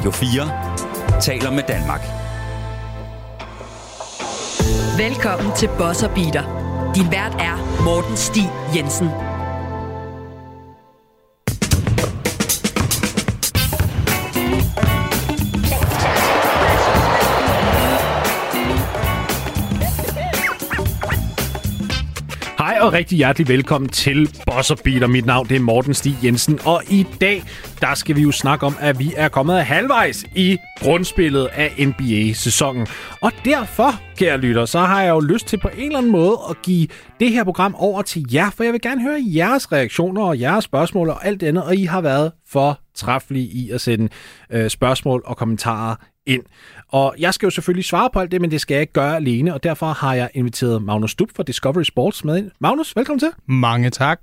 Radio 4 taler med Danmark. Velkommen til Bosser Beater. Din vært er Morten Stig Jensen. Hej og rigtig hjertelig velkommen til Boss Beater. Mit navn det er Morten Stig Jensen, og i dag der skal vi jo snakke om, at vi er kommet halvvejs i grundspillet af NBA-sæsonen. Og derfor, kære lytter, så har jeg jo lyst til på en eller anden måde at give det her program over til jer, for jeg vil gerne høre jeres reaktioner og jeres spørgsmål og alt andet, og I har været for træffelige i at sende øh, spørgsmål og kommentarer ind. Og jeg skal jo selvfølgelig svare på alt det, men det skal jeg ikke gøre alene, og derfor har jeg inviteret Magnus Stup fra Discovery Sports med ind. Magnus, velkommen til. Mange tak.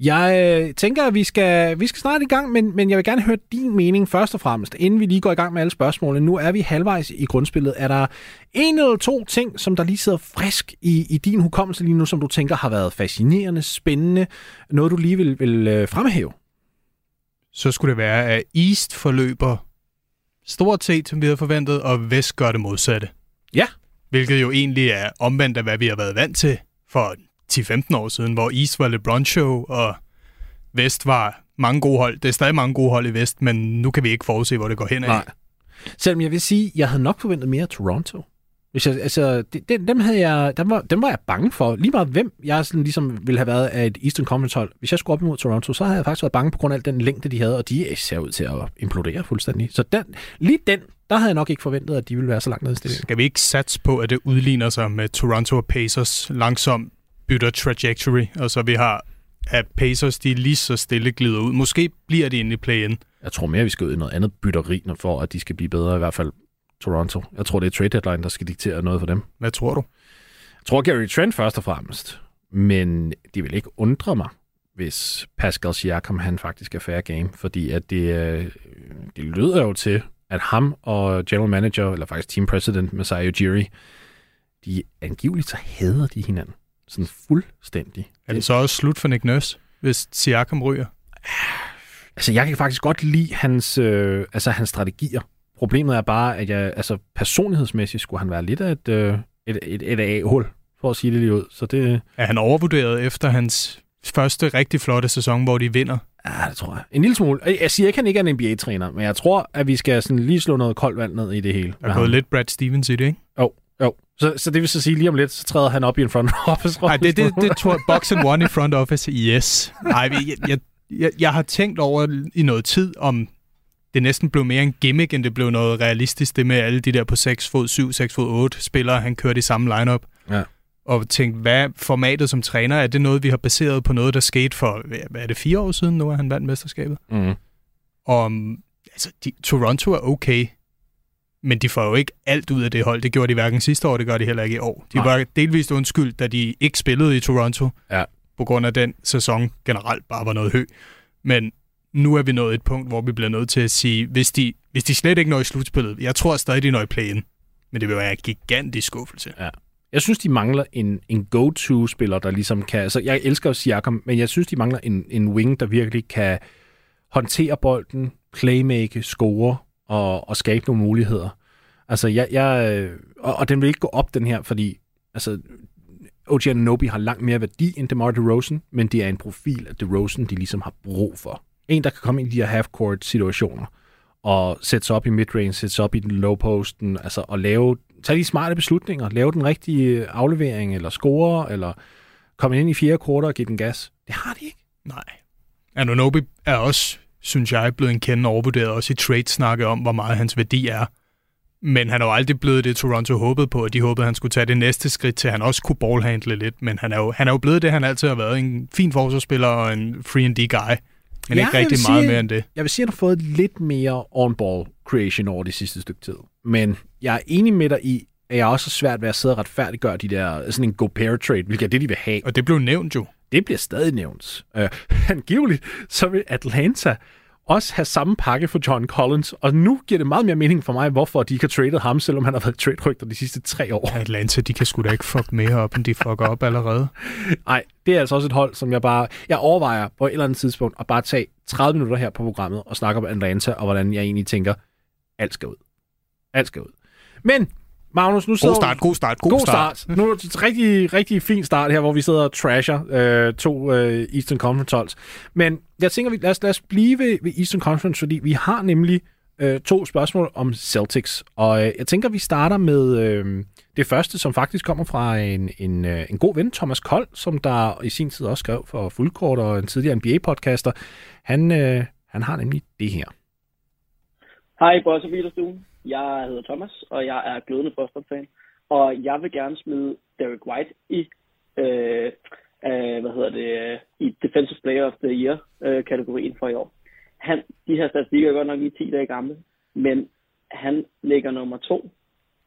Jeg øh, tænker, at vi skal, vi skal snart i gang, men, men jeg vil gerne høre din mening først og fremmest, inden vi lige går i gang med alle spørgsmålene. Nu er vi halvvejs i grundspillet. Er der en eller to ting, som der lige sidder frisk i, i din hukommelse lige nu, som du tænker har været fascinerende, spændende, noget du lige vil, vil øh, fremhæve? Så skulle det være, at East forløber stort set, som vi havde forventet, og Vest gør det modsatte. Ja. Hvilket jo egentlig er omvendt af, hvad vi har været vant til for 10-15 år siden, hvor East var LeBron Show, og Vest var mange gode hold. Det er stadig mange gode hold i Vest, men nu kan vi ikke forudse, hvor det går hen af. Nej. Selvom jeg vil sige, jeg havde nok forventet mere af Toronto. Hvis jeg, altså, det, dem, dem, havde jeg, dem, var, dem var jeg bange for. Lige meget hvem jeg sådan ligesom ville have været af et Eastern Conference hold. Hvis jeg skulle op imod Toronto, så havde jeg faktisk været bange på grund af al den længde, de havde, og de ser ud til at implodere fuldstændig. Så den, lige den, der havde jeg nok ikke forventet, at de ville være så langt nede i stillingen. Skal vi ikke satse på, at det udligner sig med Toronto og Pacers langsomt bytter trajectory, og så vi har, at Pacers de lige så stille glider ud. Måske bliver de inde i play-in. Jeg tror mere, vi skal ud i noget andet bytteri, for at de skal blive bedre, i hvert fald Toronto. Jeg tror, det er trade deadline, der skal diktere noget for dem. Hvad tror du? Jeg tror Gary Trent først og fremmest, men det vil ikke undre mig, hvis Pascal Siakam han faktisk er fair game, fordi at det, øh, det lyder jo til, at ham og general manager, eller faktisk team president Masai Ujiri, de angiveligt så hader de hinanden. Sådan fuldstændig. Er det så også slut for Nick Nurse, hvis Siakam ryger? Altså, jeg kan faktisk godt lide hans, øh, altså, hans strategier. Problemet er bare, at jeg, altså, personlighedsmæssigt skulle han være lidt af et, øh, et, et, et A-hul, for at sige det lige ud. Så det... Er han overvurderet efter hans første rigtig flotte sæson, hvor de vinder? Ja, det tror jeg. En lille smule. Jeg siger ikke, at han ikke er en NBA-træner, men jeg tror, at vi skal sådan lige slå noget koldt vand ned i det hele. Der er gået lidt Brad Stevens i det, ikke? Jo, jo. Så, så det vil så sige, lige om lidt, så træder han op i en front office. Nej, det, det, det tror jeg. Box and one i front office, yes. Nej, jeg, jeg, jeg, jeg har tænkt over i noget tid, om det næsten blev mere en gimmick, end det blev noget realistisk, det med alle de der på 6 fod 7, 6 fod 8 spillere, han kørte i samme lineup. Ja. Og tænkt, hvad formatet som træner, er det noget, vi har baseret på noget, der skete for, hvad er det, fire år siden nu, at han vandt mesterskabet? Mm. Og altså, de, Toronto er okay, men de får jo ikke alt ud af det hold. Det gjorde de hverken sidste år, det gør de heller ikke i år. De Nej. var delvist undskyld, da de ikke spillede i Toronto, Ja. på grund af den sæson generelt bare var noget hø. Men nu er vi nået et punkt, hvor vi bliver nødt til at sige, hvis de, hvis de slet ikke når i slutspillet, jeg tror stadig, de når i play-in, men det vil være en gigantisk skuffelse. Ja. Jeg synes, de mangler en, en go-to-spiller, der ligesom kan... Altså, jeg elsker Siakam, men jeg synes, de mangler en, en wing, der virkelig kan håndtere bolden, playmake, score og, og skabe nogle muligheder. Altså, jeg... jeg øh, og, og den vil ikke gå op, den her, fordi... Altså, OG Anunoby har langt mere værdi end DeMar DeRozan, men det er en profil af DeRozan, de ligesom har brug for. En, der kan komme ind i de her half-court situationer og sætte sig op i midrange, sætte sig op i den low posten, altså og lave, tage de smarte beslutninger, lave den rigtige aflevering, eller score, eller komme ind i fjerde kvartal og give den gas. Det har de ikke. Nej. Anunobi er også, synes jeg, blevet en kende overvurderet, også i trade-snakke om, hvor meget hans værdi er. Men han er jo aldrig blevet det, Toronto håbede på, og de håbede, at han skulle tage det næste skridt til, at han også kunne ballhandle lidt. Men han er jo, han er jo blevet det, han altid har været. En fin forsvarsspiller og en free and D guy. Men Ja, ikke rigtig vil meget sige- mere end det. Jeg vil sige, at han har fået lidt mere on-ball creation over de sidste stykke tid. Men jeg er enig med dig i, at jeg også har svært ved at sidde og retfærdiggøre de der, sådan en go-pair-trade, hvilket er det, de vil have. Og det blev nævnt jo. Det bliver stadig nævnt. Uh, angiveligt, så vil Atlanta også have samme pakke for John Collins, og nu giver det meget mere mening for mig, hvorfor de ikke har tradet ham, selvom han har været trade-rygter de sidste tre år. Atlanta, de kan sgu da ikke fuck mere op, end de fucker op allerede. Nej, det er altså også et hold, som jeg bare... Jeg overvejer på et eller andet tidspunkt at bare tage 30 minutter her på programmet og snakke om Atlanta, og hvordan jeg egentlig tænker, alt skal ud. Alt skal ud. Men, Magnus, nu sidder God start, god start, god, God start. Nu er det et rigtig, rigtig fin start her, hvor vi sidder og trasher øh, to øh, Eastern Conference holds. Men jeg tænker, vi, lad, os, lad os blive ved, ved Eastern Conference, fordi vi har nemlig øh, to spørgsmål om Celtics. Og øh, jeg tænker, vi starter med øh, det første, som faktisk kommer fra en, en, øh, en god ven, Thomas Kold, som der i sin tid også skrev for Fuldkort og en tidligere NBA-podcaster. Han, øh, han har nemlig det her. Hej, Bosse Peterstuen. Jeg hedder Thomas, og jeg er glødende Boston-fan. Og jeg vil gerne smide Derek White i, øh, øh, hvad hedder det, øh, i Defensive Player of the Year-kategorien øh, for i år. Han, de her statistikker er godt nok i 10 dage gamle, men han ligger nummer to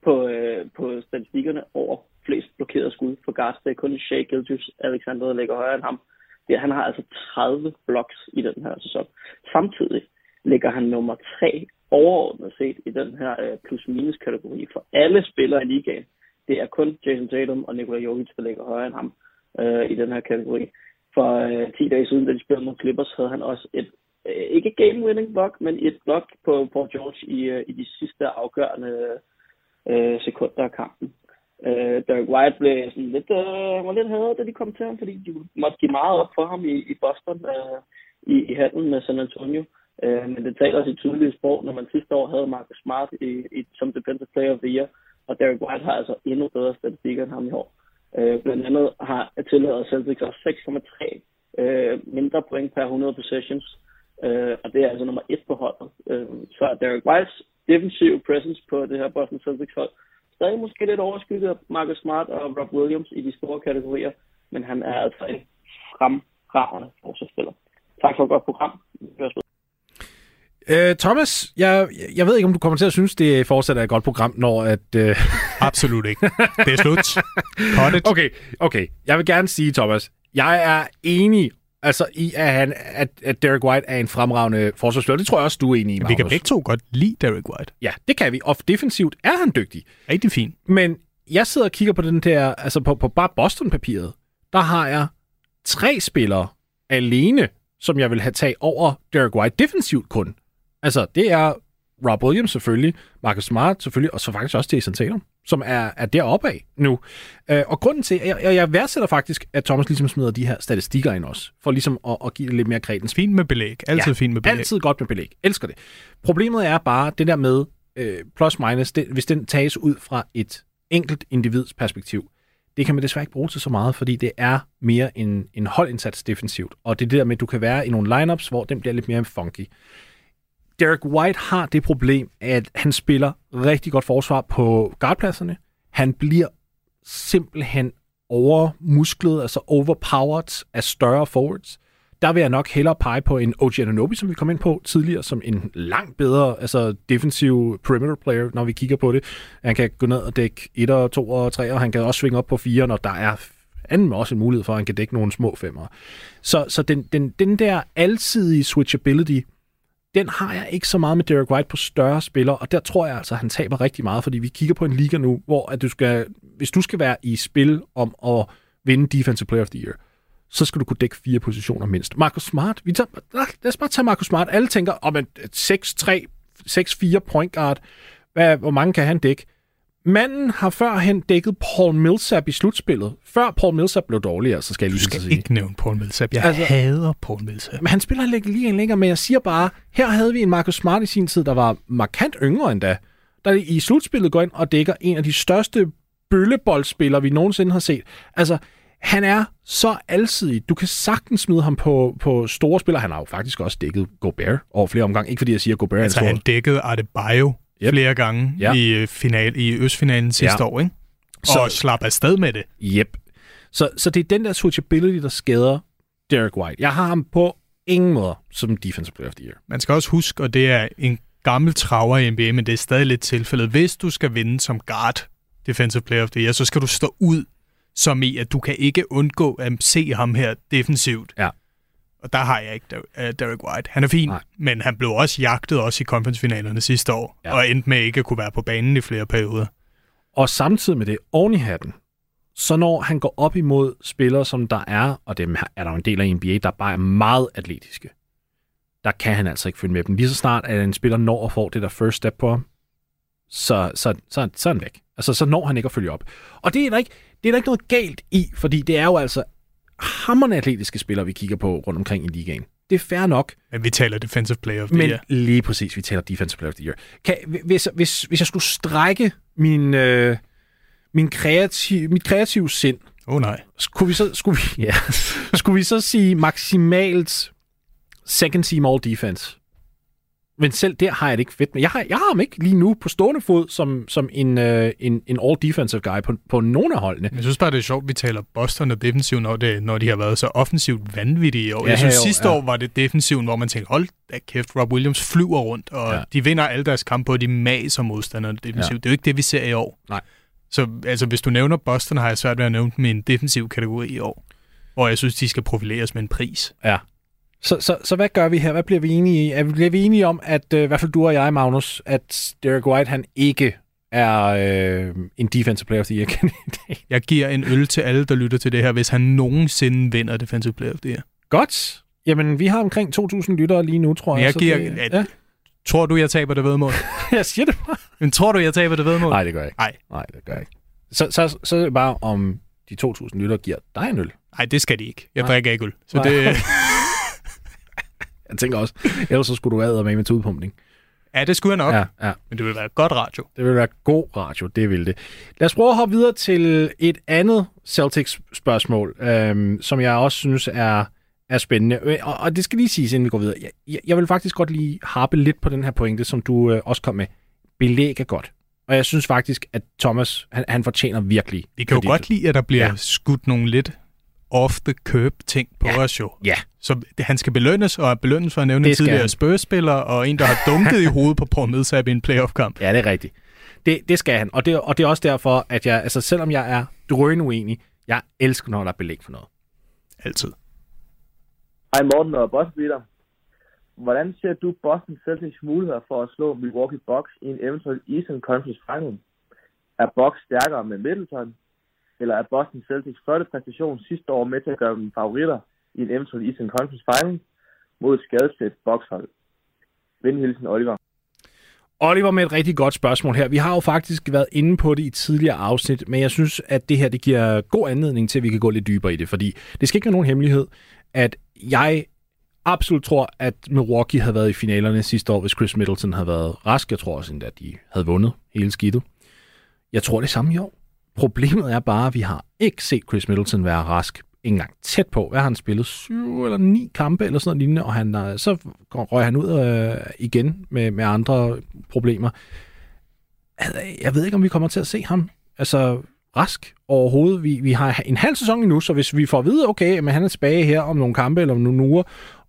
på, øh, på statistikkerne over flest blokerede skud for guards. Det er kun Shea Gildius Alexander, der ligger højere end ham. Det, han har altså 30 blocks i den her sæson. Samtidig ligger han nummer 3 overordnet set i den her øh, plus-minus kategori for alle spillere i ligaen. Det er kun Jason Tatum og Nikola Jokic, der ligger højere end ham øh, i den her kategori. For øh, 10 dage siden, da de spillede mod Clippers, havde han også et, øh, ikke game-winning block, men et block på Paul George i, øh, i de sidste afgørende øh, sekunder af kampen. Øh, Derek White blev sådan lidt, øh, var lidt hadet, da de kom til ham, fordi de måtte give meget op for ham i, i Boston øh, i, i handlen med San Antonio. Øh, Øh, men det taler sit tydelige sprog, når man sidste år havde Marcus Smart i, i, som defensive player of the year, og Derek White har altså endnu bedre statistikker end ham i år. Øh, blandt andet har tilladet Celtics også 6,3 øh, mindre point per 100 possessions, øh, og det er altså nummer et på holdet. Øh, så Derek Whites defensive presence på det her Boston Celtics hold stadig måske lidt overskygget af Marcus Smart og Rob Williams i de store kategorier, men han er altså en fremragende forsvarsspiller. Tak for et godt program. Uh, Thomas, jeg, jeg ved ikke, om du kommer til at synes, det fortsat er et godt program, når at... Uh... Absolut ikke. Det er slut. Okay, okay. Jeg vil gerne sige, Thomas, jeg er enig altså i, at, han, at, at Derek White er en fremragende forsvarsspiller. Det tror jeg også, du er enig i, Vi kan begge to godt lide Derek White. Ja, det kan vi. Og defensivt er han dygtig. Rigtig fint. Men jeg sidder og kigger på den der, altså på, på bare Boston-papiret, der har jeg tre spillere alene, som jeg vil have taget over Derek White defensivt kun. Altså, det er Rob Williams selvfølgelig, Marcus Smart selvfølgelig, og så faktisk også Jason Tatum, som er, er deroppe af nu. Øh, og grunden til, jeg, jeg, jeg værdsætter faktisk, at Thomas ligesom smider de her statistikker ind også, for ligesom at, at give det lidt mere kredens. Fint med belæg. Altid Ja, fint med belæg. Altid godt med belæg. Elsker det. Problemet er bare det der med øh, plus minus, det, hvis den tages ud fra et enkelt individs perspektiv, det kan man desværre ikke bruge til så meget, fordi det er mere en, en holdindsats defensivt. Og det er det der med, at du kan være i nogle lineups, hvor den bliver lidt mere funky. Derek White har det problem, at han spiller rigtig godt forsvar på guardpladserne. Han bliver simpelthen overmusklet, altså overpowered af større forwards. Der vil jeg nok hellere pege på en OG Ananobi, som vi kom ind på tidligere, som en langt bedre altså defensiv perimeter player, når vi kigger på det. Han kan gå ned og dække 1 og 2 og 3, og han kan også svinge op på 4, når der er anden også en mulighed for, at han kan dække nogle små femmer. Så, så den, den, den der alsidige switchability, den har jeg ikke så meget med Derek White på større spillere, og der tror jeg altså, at han taber rigtig meget, fordi vi kigger på en liga nu, hvor at du skal, hvis du skal være i spil om at vinde Defensive Player of the Year, så skal du kunne dække fire positioner mindst. Marcus Smart, vi tager, lad os bare tage Marcus Smart. Alle tænker om oh, 6-3, 6-4 point guard. Hvad, hvor mange kan han dække? Manden har førhen dækket Paul Millsap i slutspillet. Før Paul Millsap blev dårligere, så skal jeg Du lige skal sige. ikke nævne Paul Millsap. Jeg Altså- altså, hader Paul Millsap. Men han spiller ikke lige en længere, men jeg siger bare, her havde vi en Marcus Smart i sin tid, der var markant yngre end da, der i slutspillet går ind og dækker en af de største bølleboldspillere, vi nogensinde har set. Altså, han er så alsidig. Du kan sagtens smide ham på, på store spillere. Han har jo faktisk også dækket Gobert over flere omgange. Ikke fordi jeg siger, at Gobert er en Altså, stor... han dækkede Adebayo Yep. flere gange Ja. i, øh, final, i Østfinalen sidste Ja. år, ikke? Så- Og slap afsted med det. Yep. Så, så det er den der switchability, der skader Derek White. Jeg har ham på ingen måde som defensive player of the year. Man skal også huske, og det er en gammel traver i NBA, men det er stadig lidt tilfældet. Hvis du skal vinde som guard defensive player of the year, så skal du stå ud som i, at du kan ikke undgå at se ham her defensivt. Ja. Og der har jeg ikke Der- øh, Derek White. Han er fin, Nej. Nej. men han blev også jagtet også i conference-finalerne sidste år, Ja. ja. og endte med ikke at kunne være på banen i flere perioder. Og samtidig med det, oven i hatten, så når han går op imod spillere, som der er, og dem er der jo en del af NBA, der bare er meget atletiske, der kan han altså ikke følge med dem. Lige så snart, at en spiller når at få det der first step på ham, så, så, så, så er han væk. Altså, så når han ikke at følge op. Og det er der ikke, det er der ikke noget galt i, fordi det er jo altså hammerne atletiske spillere, vi kigger på rundt omkring i ligaen. Det er fair nok. Men vi taler defensive player of the Men year. lige præcis, vi taler defensive player of the year. Kan, hvis, hvis, hvis jeg skulle strække min, øh, min kreativ, mit kreative sind, oh, nej. skulle vi så, skulle vi, ja, skulle vi så sige maksimalt second team all defense? Men selv der har jeg det ikke fedt med. Jeg har, jeg har ham ikke lige nu på stående fod som, som en, øh, en, en all defensive guy på, på nogle af holdene. Jeg synes bare, det er sjovt, at vi taler Boston og defensiv, når, det, når de har været så offensivt vanvittige i år. Ja, jeg synes, år, sidste ja. år var det defensiven, hvor man tænkte, hold da kæft, Rob Williams flyver rundt, og Ja. de vinder alle deres kampe, og de maser modstanderne defensivt. Ja. Det er jo ikke det, vi ser i år. Nej. Så altså, hvis du nævner Boston, har jeg svært ved at nævne dem i en defensiv kategori i år, hvor jeg synes, de skal profileres med en pris. Ja. Så, så, så hvad gør vi her? Hvad bliver vi enige i? Er vi, bliver vi enige om, at øh, i hvert fald du og jeg, Magnus, at Derek White, han ikke er øh, en defensive player of the year kandidat? Jeg giver en øl til alle, der lytter til det her, hvis han nogensinde vinder Defensive Player of the Year. Godt. Jamen, vi har omkring 2.000 lyttere lige nu, tror jeg. Jeg så giver- det, at- ja, Tror du, jeg taber det vedmål? jeg siger det bare. Men tror du, jeg taber det vedmål? Nej, det gør jeg ikke. Nej. Nej, det gør jeg ikke. Så, så, så er det bare, om de 2.000 lyttere giver dig en øl. Nej, det skal de ikke. Jeg Nej. drikker ikke øl. Så Nej. det, Jeg tænker også, ellers så skulle du have med med til udpumpning. ja, det skulle jeg nok, ja. Ja, men det vil være godt radio. Det vil være god radio, det vil det. Lad os prøve at hoppe videre til et andet Celtics-spørgsmål, øhm, som jeg også synes er, er spændende. Øh, Og, og det skal lige siges, inden vi går videre. Jeg, jeg, vil faktisk godt lige harpe lidt på den her pointe, som du øh, også kom med. Belæg er godt. Og jeg synes faktisk, at Thomas, han, han fortjener virkelig. Vi kan jo godt lide, at der bliver ja. skudt nogle lidt off-the-curb ting på Ja. os jo. Ja. Så han skal belønnes, og er belønnes for at nævne en tidligere spørgespiller, og en, der har dunket i hovedet på Paul Millsap i en playoff-kamp. Ja, det er rigtigt. Det, det skal han. Og det, og det er også derfor, at jeg, altså selvom jeg er drøn uenig, jeg elsker, når der er belæg for noget. Altid. Hej Morten og Boss Peter. Hvordan ser du Boston Celtics muligheder for at slå Milwaukee Bucks i en eventuel Eastern Conference Final? Er Bucks stærkere med Middleton? Eller er Boston Celtics flotte præstation sidste år med til at gøre dem favoritter i en eventuel Eastern Conference Final mod et skadesfrit Bucks-hold? Oliver. Oliver med et rigtig godt spørgsmål her. Vi har jo faktisk været inde på det i tidligere afsnit, men jeg synes, at det her det giver god anledning til, at vi kan gå lidt dybere i det, fordi det skal ikke være nogen hemmelighed, at jeg absolut tror, at Milwaukee havde været i finalerne sidste år, hvis Chris Middleton havde været rask. Jeg tror også endda, at de havde vundet hele skidtet. Jeg tror det samme i år. Problemet er bare, at vi har ikke set Chris Middleton være rask ikke engang tæt på. Hvad har han spillet? Syv eller ni kampe eller sådan noget lignende, og han, øh, så går- røg han ud øh, igen med, med andre problemer. Altså, jeg ved ikke, om vi kommer til at se ham altså, rask overhovedet. Vi, vi har en halv sæson endnu, så hvis vi får at vide, okay, men han er tilbage her om nogle kampe eller om nogle uger,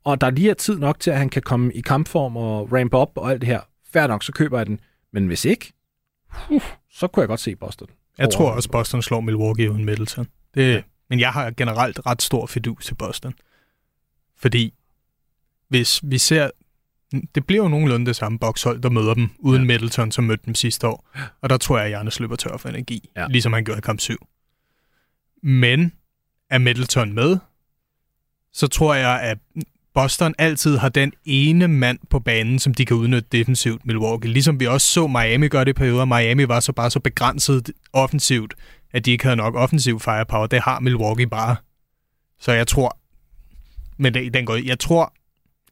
og der lige er tid nok til, at han kan komme i kampform og ramp op og alt det her, fair nok, så køber jeg den. Men hvis ikke, uh, så kunne jeg godt se Boston. Jeg tror også, Boston slår Milwaukee uden Middleton. Det, men jeg har generelt ret stor fidus til Boston. Fordi hvis vi ser... Det bliver jo nogenlunde det samme bokshold, der møder dem, uden Ja. ja. Middleton, som mødte dem sidste år. Og der tror jeg, at Giannis løber tør for energi, Ja. ja. ligesom han gjorde i kamp 7. Men er Middleton med, så tror jeg, at Boston altid har den ene mand på banen, som de kan udnytte defensivt Milwaukee. Ligesom vi også så Miami gøre det i perioder. Miami var så bare så begrænset offensivt, at de ikke havde nok offensiv firepower. Det har Milwaukee bare. Så jeg tror, men det, den går, jeg tror,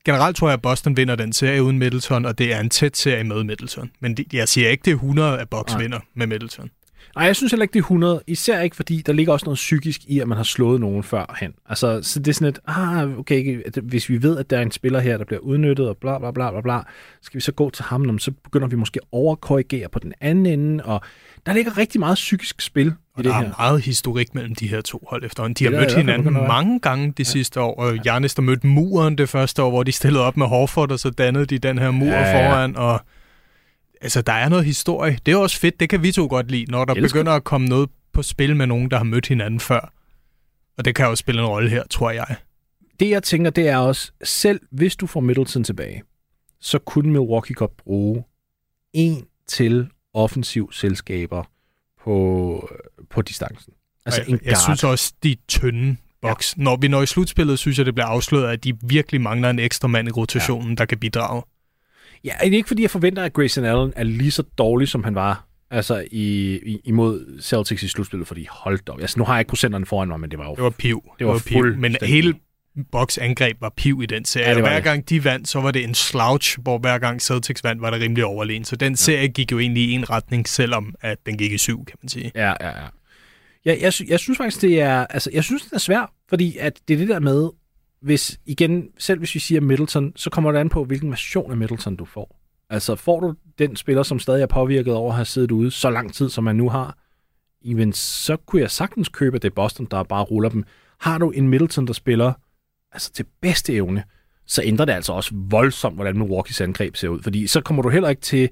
generelt tror jeg, at Boston vinder den serie uden Middleton, og det er en tæt serie med Middleton. Men det, jeg siger ikke, det er 100, at Bucks Nej. vinder med Middleton. Nej, jeg synes heller ikke, det er 100. Især ikke, fordi der ligger også noget psykisk i, at man har slået nogen førhen. Altså, så det er sådan et, ah, okay, hvis vi ved, at der er en spiller her, der bliver udnyttet, og bla bla bla bla bla, skal vi så gå til ham, så begynder vi måske at overkorrigere på den anden ende, og der ligger rigtig meget psykisk spil i Og det der her. er meget historik mellem de her to hold efterhånden. De Det har der mødt hinanden mange gange de ja. sidste år, og Giannis, der mødte muren det første år, hvor de stillede op med Horford, og så dannede de den her mur ja, ja. foran, og altså, der er noget historie. Det er også fedt, det kan vi to godt lide, når der Elsker. begynder at komme noget på spil med nogen, der har mødt hinanden før. Og det kan også spille en rolle her, tror jeg. Det, jeg tænker, det er også, selv hvis du får Middleton tilbage, så kunne Milwaukee godt bruge en til offensiv selskaber på, på distancen. Altså Og en jeg, jeg guard. synes også, de er tynde Bucks. Ja. Når vi når i slutspillet, synes jeg, det bliver afsløret, at de virkelig mangler en ekstra mand i rotationen, ja. der kan bidrage. Ja, er det ikke fordi, jeg forventer, at Grayson Allen er lige så dårlig, som han var altså i, i, imod Celtics i slutspillet, fordi hold op. Altså, nu har jeg ikke procenterne foran mig, men det var jo... Det var piv. Det var, det var piv. Men hele Bucks angreb var piv i den serie. Ja, hver det. gang de vandt, så var det en slouch, hvor hver gang Celtics vandt, var det rimelig overlegen. Så den serie gik jo egentlig i en retning, selvom at den gik i syv, kan man sige. Ja, ja, ja. Ja, jeg, jeg synes faktisk, det er, altså, jeg synes, det er svært, fordi at det er det der med, hvis, igen, selv hvis vi siger Middleton, så kommer det an på, hvilken version af Middleton du får. Altså, får du den spiller, som stadig er påvirket over at have siddet ude så lang tid, som man nu har, even, så kunne jeg sagtens købe det Boston, der bare ruller dem. Har du en Middleton, der spiller altså til bedste evne, så ændrer det altså også voldsomt, hvordan Milwaukee's angreb ser ud. Fordi så kommer du heller ikke til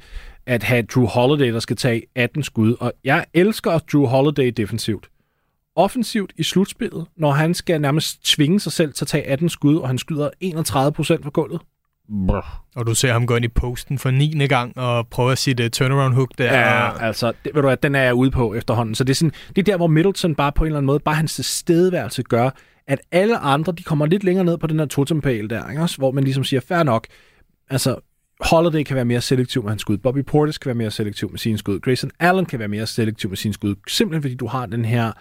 at have Drew Holiday, der skal tage 18 skud. Og jeg elsker Drew Holiday defensivt. Offensivt i slutspillet, når han skal nærmest tvinge sig selv til at tage 18 skud, og han skyder 31 procent fra gulvet. Brr. Og du ser ham gå ind i posten for 9. gang og prøve at sige uh, turnaround hook der. Ja, altså, det, ved du hvad, den er jeg ude på efterhånden. Så det er, sådan, det er der, hvor Middleton bare på en eller anden måde, bare hans tilstedeværelse gør, at alle andre, de kommer lidt længere ned på den her totempæl der, ikke? Også, hvor man ligesom siger, fair nok, altså Holiday kan være mere selektiv med hans skud, Bobby Portis kan være mere selektiv med sine skud, Grayson Allen kan være mere selektiv med sine skud, simpelthen fordi du har den her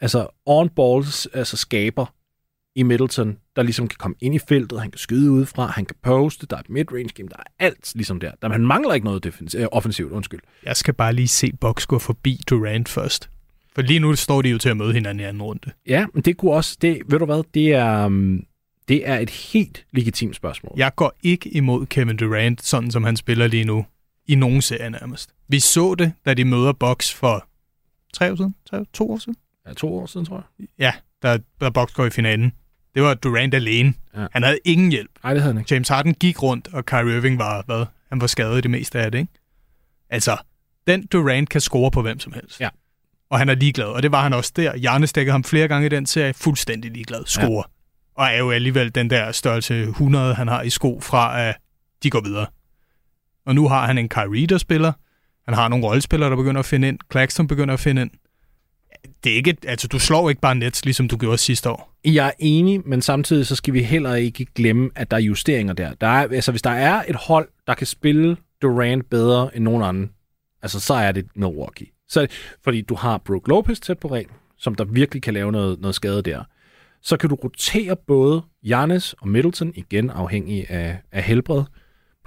altså on-balls, altså skaber i Middleton, der ligesom kan komme ind i feltet, han kan skyde udefra, han kan poste, der er et mid-range game, der er alt ligesom der. der man mangler ikke noget defens- øh, offensivt, undskyld. Jeg skal bare lige se Bucks gå forbi Durant først. For lige nu står de jo til at møde hinanden i anden runde. Ja, men det kunne også, det, ved du hvad, det er, um, det er et helt legitimt spørgsmål. Jeg går ikke imod Kevin Durant, sådan som han spiller lige nu, i nogen serie nærmest. Vi så det, da de møder Bucks for tre år siden, tre, to år siden. Ja, to år siden, tror jeg. Ja, da, da Bucks går i finalen. Det var Durant alene. Ja. Han havde ingen hjælp. Nej, det havde han ikke. James Harden gik rundt, og Kyrie Irving var, hvad? Han var skadet det meste af det, ikke? Altså, den Durant kan score på hvem som helst. Ja og han er ligeglad, og det var han også der. Jarne stikker ham flere gange i den serie, fuldstændig ligeglad, score. Ja. Og er jo alligevel den der størrelse 100, han har i sko fra, at de går videre. Og nu har han en Kyrie, der spiller. Han har nogle rollespillere, der begynder at finde ind. Claxton begynder at finde ind. Det er ikke, altså, du slår ikke bare Nets, ligesom du gjorde sidste år. Jeg er enig, men samtidig så skal vi heller ikke glemme, at der er justeringer der. der er, altså, hvis der er et hold, der kan spille Durant bedre end nogen anden, altså, så er det Milwaukee. Så, fordi du har Brook Lopez tæt på ring, som der virkelig kan lave noget, noget skade der. Så kan du rotere både Giannis og Middleton, igen afhængig af, af helbred,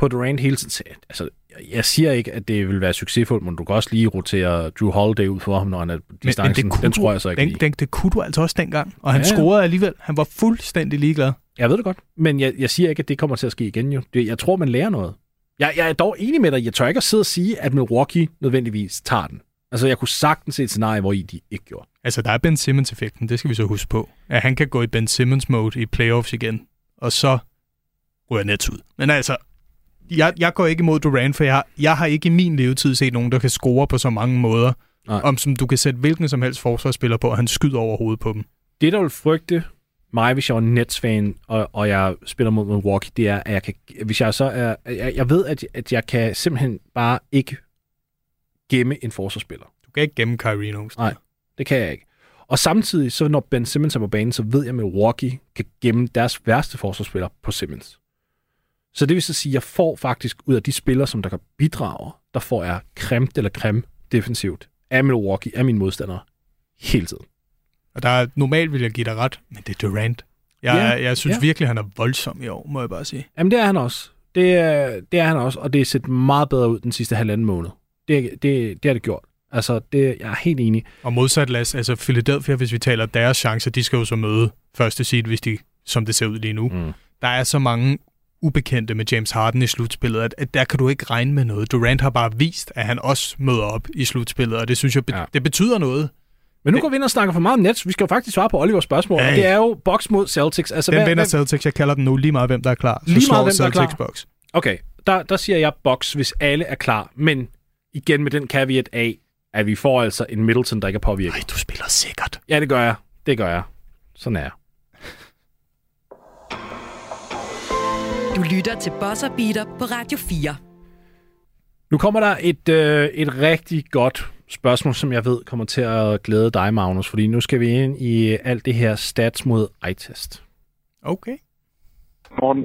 på Durant hele tiden. Altså, jeg siger ikke, at det vil være succesfuldt, men du kan også lige rotere Drew Holiday ud for ham, når han er distancen. Men, men den tror jeg så ikke den. Den, det kunne du altså også dengang, og han ja. scorede alligevel. Han var fuldstændig ligeglad. Jeg ved det godt, men jeg, jeg siger ikke, at det kommer til at ske igen jo. Det, jeg tror, man lærer noget. Jeg, jeg er dog enig med dig. Jeg tør ikke at sidde og sige, at Milwaukee nødvendigvis tager den. Altså, jeg kunne sagtens se et scenarie, hvor I de ikke gjorde. Altså, der er Ben Simmons-effekten, det skal vi så huske på. At han kan gå i Ben Simmons-mode i playoffs igen, og så ryger Nets ud. Men altså, jeg, jeg går ikke imod Durant, for jeg, jeg har ikke i min levetid set nogen, der kan score på så mange måder, Nej. om som du kan sætte hvilken som helst forsvarsspiller på, og han skyder over hovedet på dem. Det, der vil frygte mig, hvis jeg var Nets-fan, og, og jeg spiller mod Milwaukee, det er, at jeg kan, hvis jeg så er, jeg, jeg ved, at, at jeg kan simpelthen bare ikke gemme en forsvarsspiller. Du kan ikke gemme Kyrie nogen Nej, det kan jeg ikke. Og samtidig, så når Ben Simmons er på banen, så ved jeg, at Milwaukee kan gemme deres værste forsvarsspiller på Simmons. Så det vil så sige, at jeg får faktisk ud af de spillere, som der kan bidrage, der får jeg creme eller creme defensivt af Milwaukee, af mine modstandere, hele tiden. Og der er, normalt vil jeg give dig ret, men det er Durant. Jeg, ja, jeg, jeg synes ja. virkelig, han er voldsom i år, må jeg bare sige. Jamen, det er han også. Det er, det er han også, og det er set meget bedre ud den sidste halvanden måned. Det, det, det har det gjort. Altså, det, jeg er helt enig. Og modsat, Lasse, altså Philadelphia, hvis vi taler deres chancer, de skal jo så møde første seed, hvis de, som det ser ud lige nu. Mm. Der er så mange ubekendte med James Harden i slutspillet, at, at der kan du ikke regne med noget. Durant har bare vist, at han også møder op i slutspillet, og det synes jeg, be- ja. det betyder noget. Men nu går vi ind og snakker for meget om Nets. Vi skal jo faktisk svare på Olivers spørgsmål. Hey. Det er jo box mod Celtics. Altså, den hvad, vinder hvad... Celtics. Jeg kalder den nu lige meget, hvem der er klar. Så lige meget, hvem Celtics der er klar. box. Okay, der, der siger jeg box, hvis alle er klar. Men igen med den caveat af, at vi får altså en Middleton, der ikke er påvirket. Nej, du spiller sikkert. Ja, det gør jeg. Det gør jeg. Sådan er jeg. Du lytter til Bosser Beater på Radio 4. Nu kommer der et, øh, et rigtig godt spørgsmål, som jeg ved kommer til at glæde dig, Magnus, fordi nu skal vi ind i alt det her stats mod eye-test. Okay. Morten,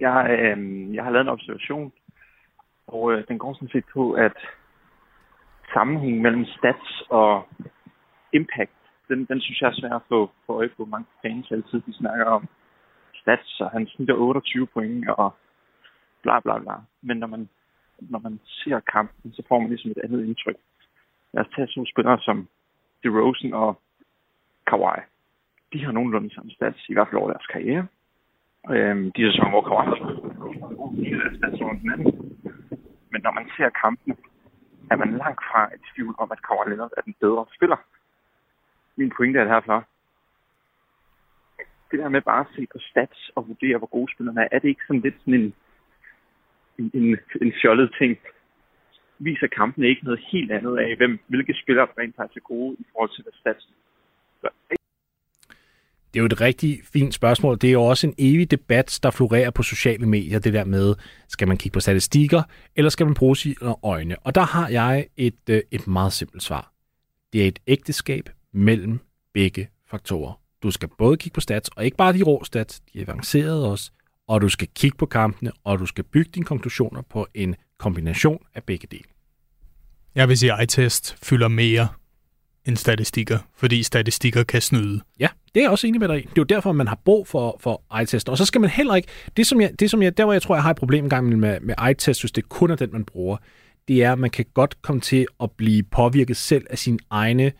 jeg, øh, jeg har lavet en observation, og øh, den går sådan set på, at sammenhængen mellem stats og impact, den, den synes jeg er svær at få, få øje på. Mange fans altid, de snakker om stats, og han snitter 28 point og bla bla bla. Men når man, når man ser kampen, så får man ligesom et andet indtryk. Lad os tage sådan spillere som DeRozan og Kawhi. De har nogenlunde samme stats, i hvert fald over deres karriere. Øhm, de sæsoner, hvor Kawhi har stats. Men når man ser kampene, er man langt fra et tvivl om, at Kawhi Leonard er den bedre spiller. Min pointe er herfra. Det der med bare at se på stats og vurdere, hvor gode spillerne er, er det ikke sådan lidt sådan en, en, en, en fjollet ting? Viser kampene ikke noget helt andet af, hvem, hvilke spillere der rent faktisk er gode i forhold til, hvad stats Det er jo et rigtig fint spørgsmål. Det er jo også en evig debat, der florerer på sociale medier, det der med, skal man kigge på statistikker, eller skal man bruge sine øjne? Og der har jeg et, øh, et meget simpelt svar. Det er et ægteskab mellem begge faktorer. Du skal både kigge på stats, og ikke bare de rå stats, de avancerede også, og du skal kigge på kampene, og du skal bygge dine konklusioner på en kombination af begge dele. Jeg vil sige, at eye-test fylder mere end statistikker, fordi statistikker kan snyde. Ja, det er jeg også enig med dig i. Det er jo derfor, man har brug for, for eye-test. Og så skal man heller ikke... Det, som jeg, det, som jeg, der hvor jeg tror, jeg har et problem engang med, med eye-test, hvis det kun er den, man bruger, det er, at man kan godt komme til at blive påvirket selv af sine egne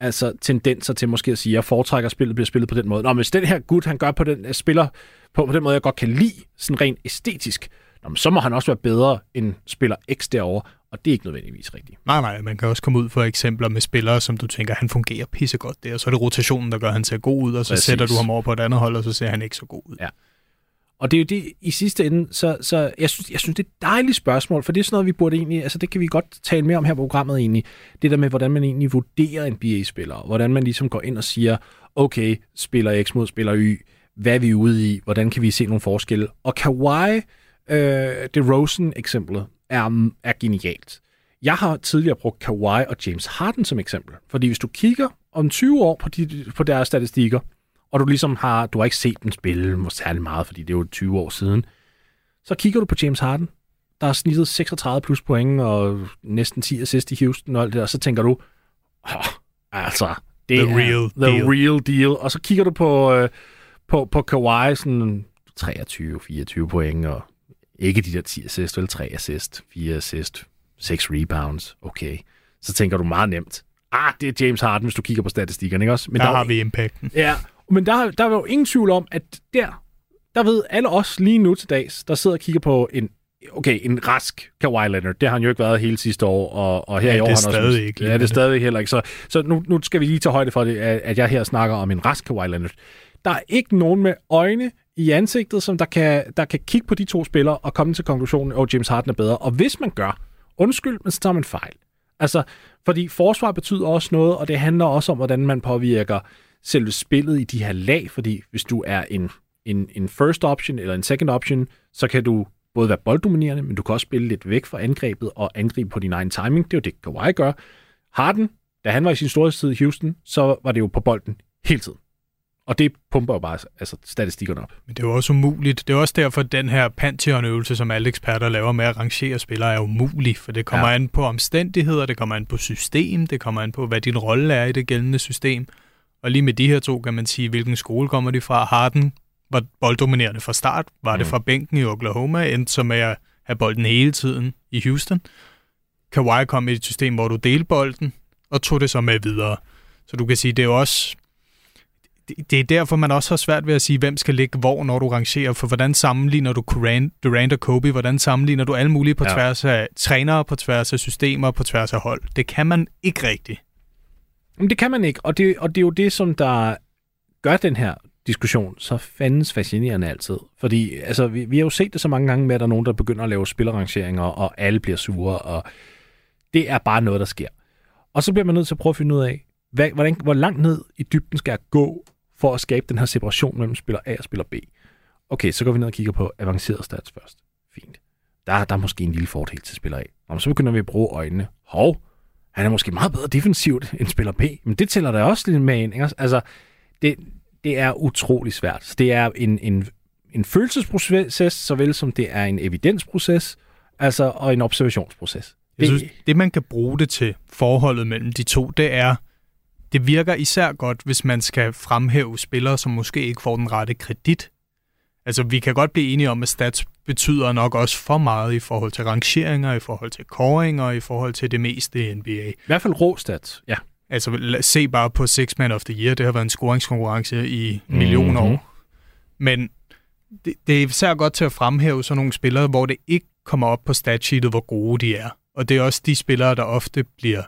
altså tendenser til måske at sige, at jeg foretrækker, at spillet bliver spillet på den måde. Nå, men hvis den her gut, han gør på den, spiller på, på den måde, jeg godt kan lide, sådan rent æstetisk, nå, men så må han også være bedre end spiller X derovre, og det er ikke nødvendigvis rigtigt. Nej, nej, man kan også komme ud for eksempler med spillere, som du tænker, han fungerer pissegodt der, og så er det rotationen, der gør, at han ser god ud, og så Præcis. sætter du ham over på et andet hold, og så ser han ikke så god ud. Ja. Og det er jo det, i sidste ende, så, så jeg, synes, jeg synes, det er et dejligt spørgsmål, for det er sådan noget, vi burde egentlig, altså det kan vi godt tale mere om her på programmet egentlig, det der med, hvordan man egentlig vurderer en NBA spiller hvordan man ligesom går ind og siger, okay, spiller X mod spiller Y, hvad er vi ude i, hvordan kan vi se nogle forskelle, og Kawhi, øh, Rosen eksemplet er, er genialt. Jeg har tidligere brugt Kawhi og James Harden som eksempel, fordi hvis du kigger om 20 år på, de, på deres statistikker, og du ligesom har, du har ikke set dem spille særlig meget, fordi det er jo 20 år siden, så kigger du på James Harden, der har snittet 36 plus point og næsten 10 assist i Houston og alt det, og så tænker du, oh, altså, det the er real the deal. real deal. Og så kigger du på, øh, på, på Kawhi, sådan 23-24 point, og ikke de der 10 assist, eller 3 assist, 4 assist, 6 rebounds, okay. Så tænker du meget nemt, ah, det er James Harden, hvis du kigger på statistikkerne, ikke også? Men der, der har vi impacten. Ja, men der, der er jo ingen tvivl om, at der, der ved alle os lige nu til dags, der sidder og kigger på en okay, en rask Kawhi Leonard. Det har han jo ikke været hele sidste år, og, og her ja, i år det er han stadig også, ikke. Ja, det er stadig heller ikke. Så, så nu, nu skal vi lige tage højde for det, at jeg her snakker om en rask Kawhi Leonard. Der er ikke nogen med øjne i ansigtet, som der kan, der kan kigge på de to spillere og komme til konklusionen, at oh, James Harden er bedre. Og hvis man gør, undskyld, men så tager man fejl. Altså, fordi forsvar betyder også noget, og det handler også om, hvordan man påvirker selve spillet i de her lag, fordi hvis du er en, en, en first option eller en second option, så kan du både være bolddominerende, men du kan også spille lidt væk fra angrebet og angribe på din egen timing. Det er jo det, Kawhi gør. Harden, da han var i sin storhedstid i Houston, så var det jo på bolden hele tiden. Og det pumper jo bare altså, statistikkerne op. Men det er jo også umuligt. Det er også derfor, at den her Pantheon-øvelse, som alle eksperter laver med at rangere spillere, er umulig. For det kommer ja. an på omstændigheder, det kommer an på system, det kommer an på, hvad din rolle er i det gældende system. Og lige med de her to kan man sige, hvilken skole kommer de fra. Harden var bolddominerende fra start. Var mm. det fra bænken i Oklahoma, endte så med at have bolden hele tiden i Houston. Kawhi kom i et system, hvor du delte bolden, og tog det så med videre. Så du kan sige, det er også... Det er derfor, man også har svært ved at sige, hvem skal ligge hvor, når du rangerer. For hvordan sammenligner du Durant og Kobe? Hvordan sammenligner du alle mulige på ja. tværs af trænere, på tværs af systemer, på tværs af hold? Det kan man ikke rigtigt. Men det kan man ikke, og det, og det er jo det, som der gør den her diskussion så fandens fascinerende altid. Fordi altså, vi, vi har jo set det så mange gange med, at der er nogen, der begynder at lave spillerangeringer, og alle bliver sure, og det er bare noget, der sker. Og så bliver man nødt til at prøve at finde ud af, hvad, hvordan, hvor langt ned i dybden skal jeg gå, for at skabe den her separation mellem spiller A og spiller B. Okay, så går vi ned og kigger på avanceret stats først. Fint. Der, der er måske en lille fordel til spiller A. Og så begynder vi at bruge øjnene. Hov, han er måske meget bedre defensivt end spiller P, men det tæller der også lidt med ind. Ikke? Altså, det, det er utrolig svært. Så det er en, en, en følelsesproces, såvel som det er en evidensproces, altså, og en observationsproces. Jeg Det- synes, det man kan bruge det til, forholdet mellem de to, det er, det virker især godt, hvis man skal fremhæve spillere, som måske ikke får den rette kredit. Altså, vi kan godt blive enige om, at stats betyder nok også for meget i forhold til rangeringer, i forhold til koringer, i forhold til det meste i NBA. I hvert fald rå stats, ja. Altså, se bare på Six Man of the Year. Det har været en scoringskonkurrence i millioner Mhm. år. Men det, det er især godt til at fremhæve sådan nogle spillere, hvor det ikke kommer op på statsheetet, hvor gode de er. Og det er også de spillere, der ofte bliver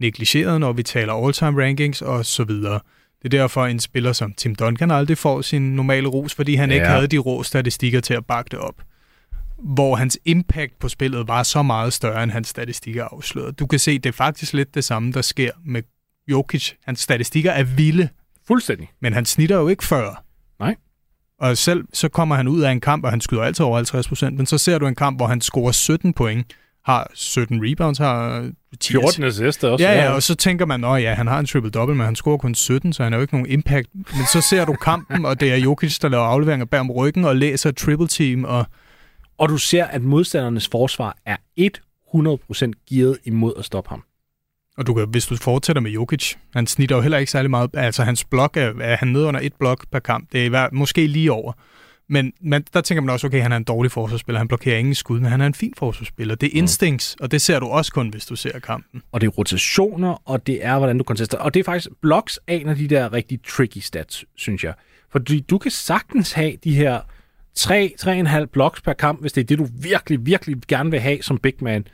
negligeret, når vi taler all-time rankings og så videre. Det er derfor, en spiller som Tim Duncan aldrig får sin normale ros, fordi han ja. ikke havde de rå statistikker til at bakke det op. Hvor hans impact på spillet var så meget større, end hans statistikker afslørede. Du kan se, det er faktisk lidt det samme, der sker med Jokic. Hans statistikker er vilde, Fuldstændig. men han snitter jo ikke før. Nej. Og selv så kommer han ud af en kamp, og han skyder altid over 50 procent, men så ser du en kamp, hvor han scorer 17 point, har 17 rebounds, har 10 14 assist også. Ja, ja, og så tænker man, at ja, han har en triple-double, men han scorer kun 17, så han har jo ikke nogen impact. Men så ser du kampen, og det er Jokic, der laver afleveringer bag om ryggen og læser et triple-team, og Og du ser, at modstandernes forsvar er 100% gearet imod at stoppe ham. Og du kan, hvis du fortsætter med Jokic, han snitter jo heller ikke særlig meget. Altså, hans blok er, er han nede under et blok per kamp. Det er måske lige over. Men man, der tænker man også, okay, han er en dårlig forsvarsspiller. Han blokerer ingen skud, men han er en fin forsvarsspiller. Det er instincts, og det ser du også kun, hvis du ser kampen. Og det er rotationer, og det er, hvordan du kontester. Og det er faktisk, blocks er en af de der rigtig tricky stats, synes jeg. Fordi du kan sagtens have de her 3-3,5 blocks per kamp, hvis det er det, du virkelig, virkelig gerne vil have som big man,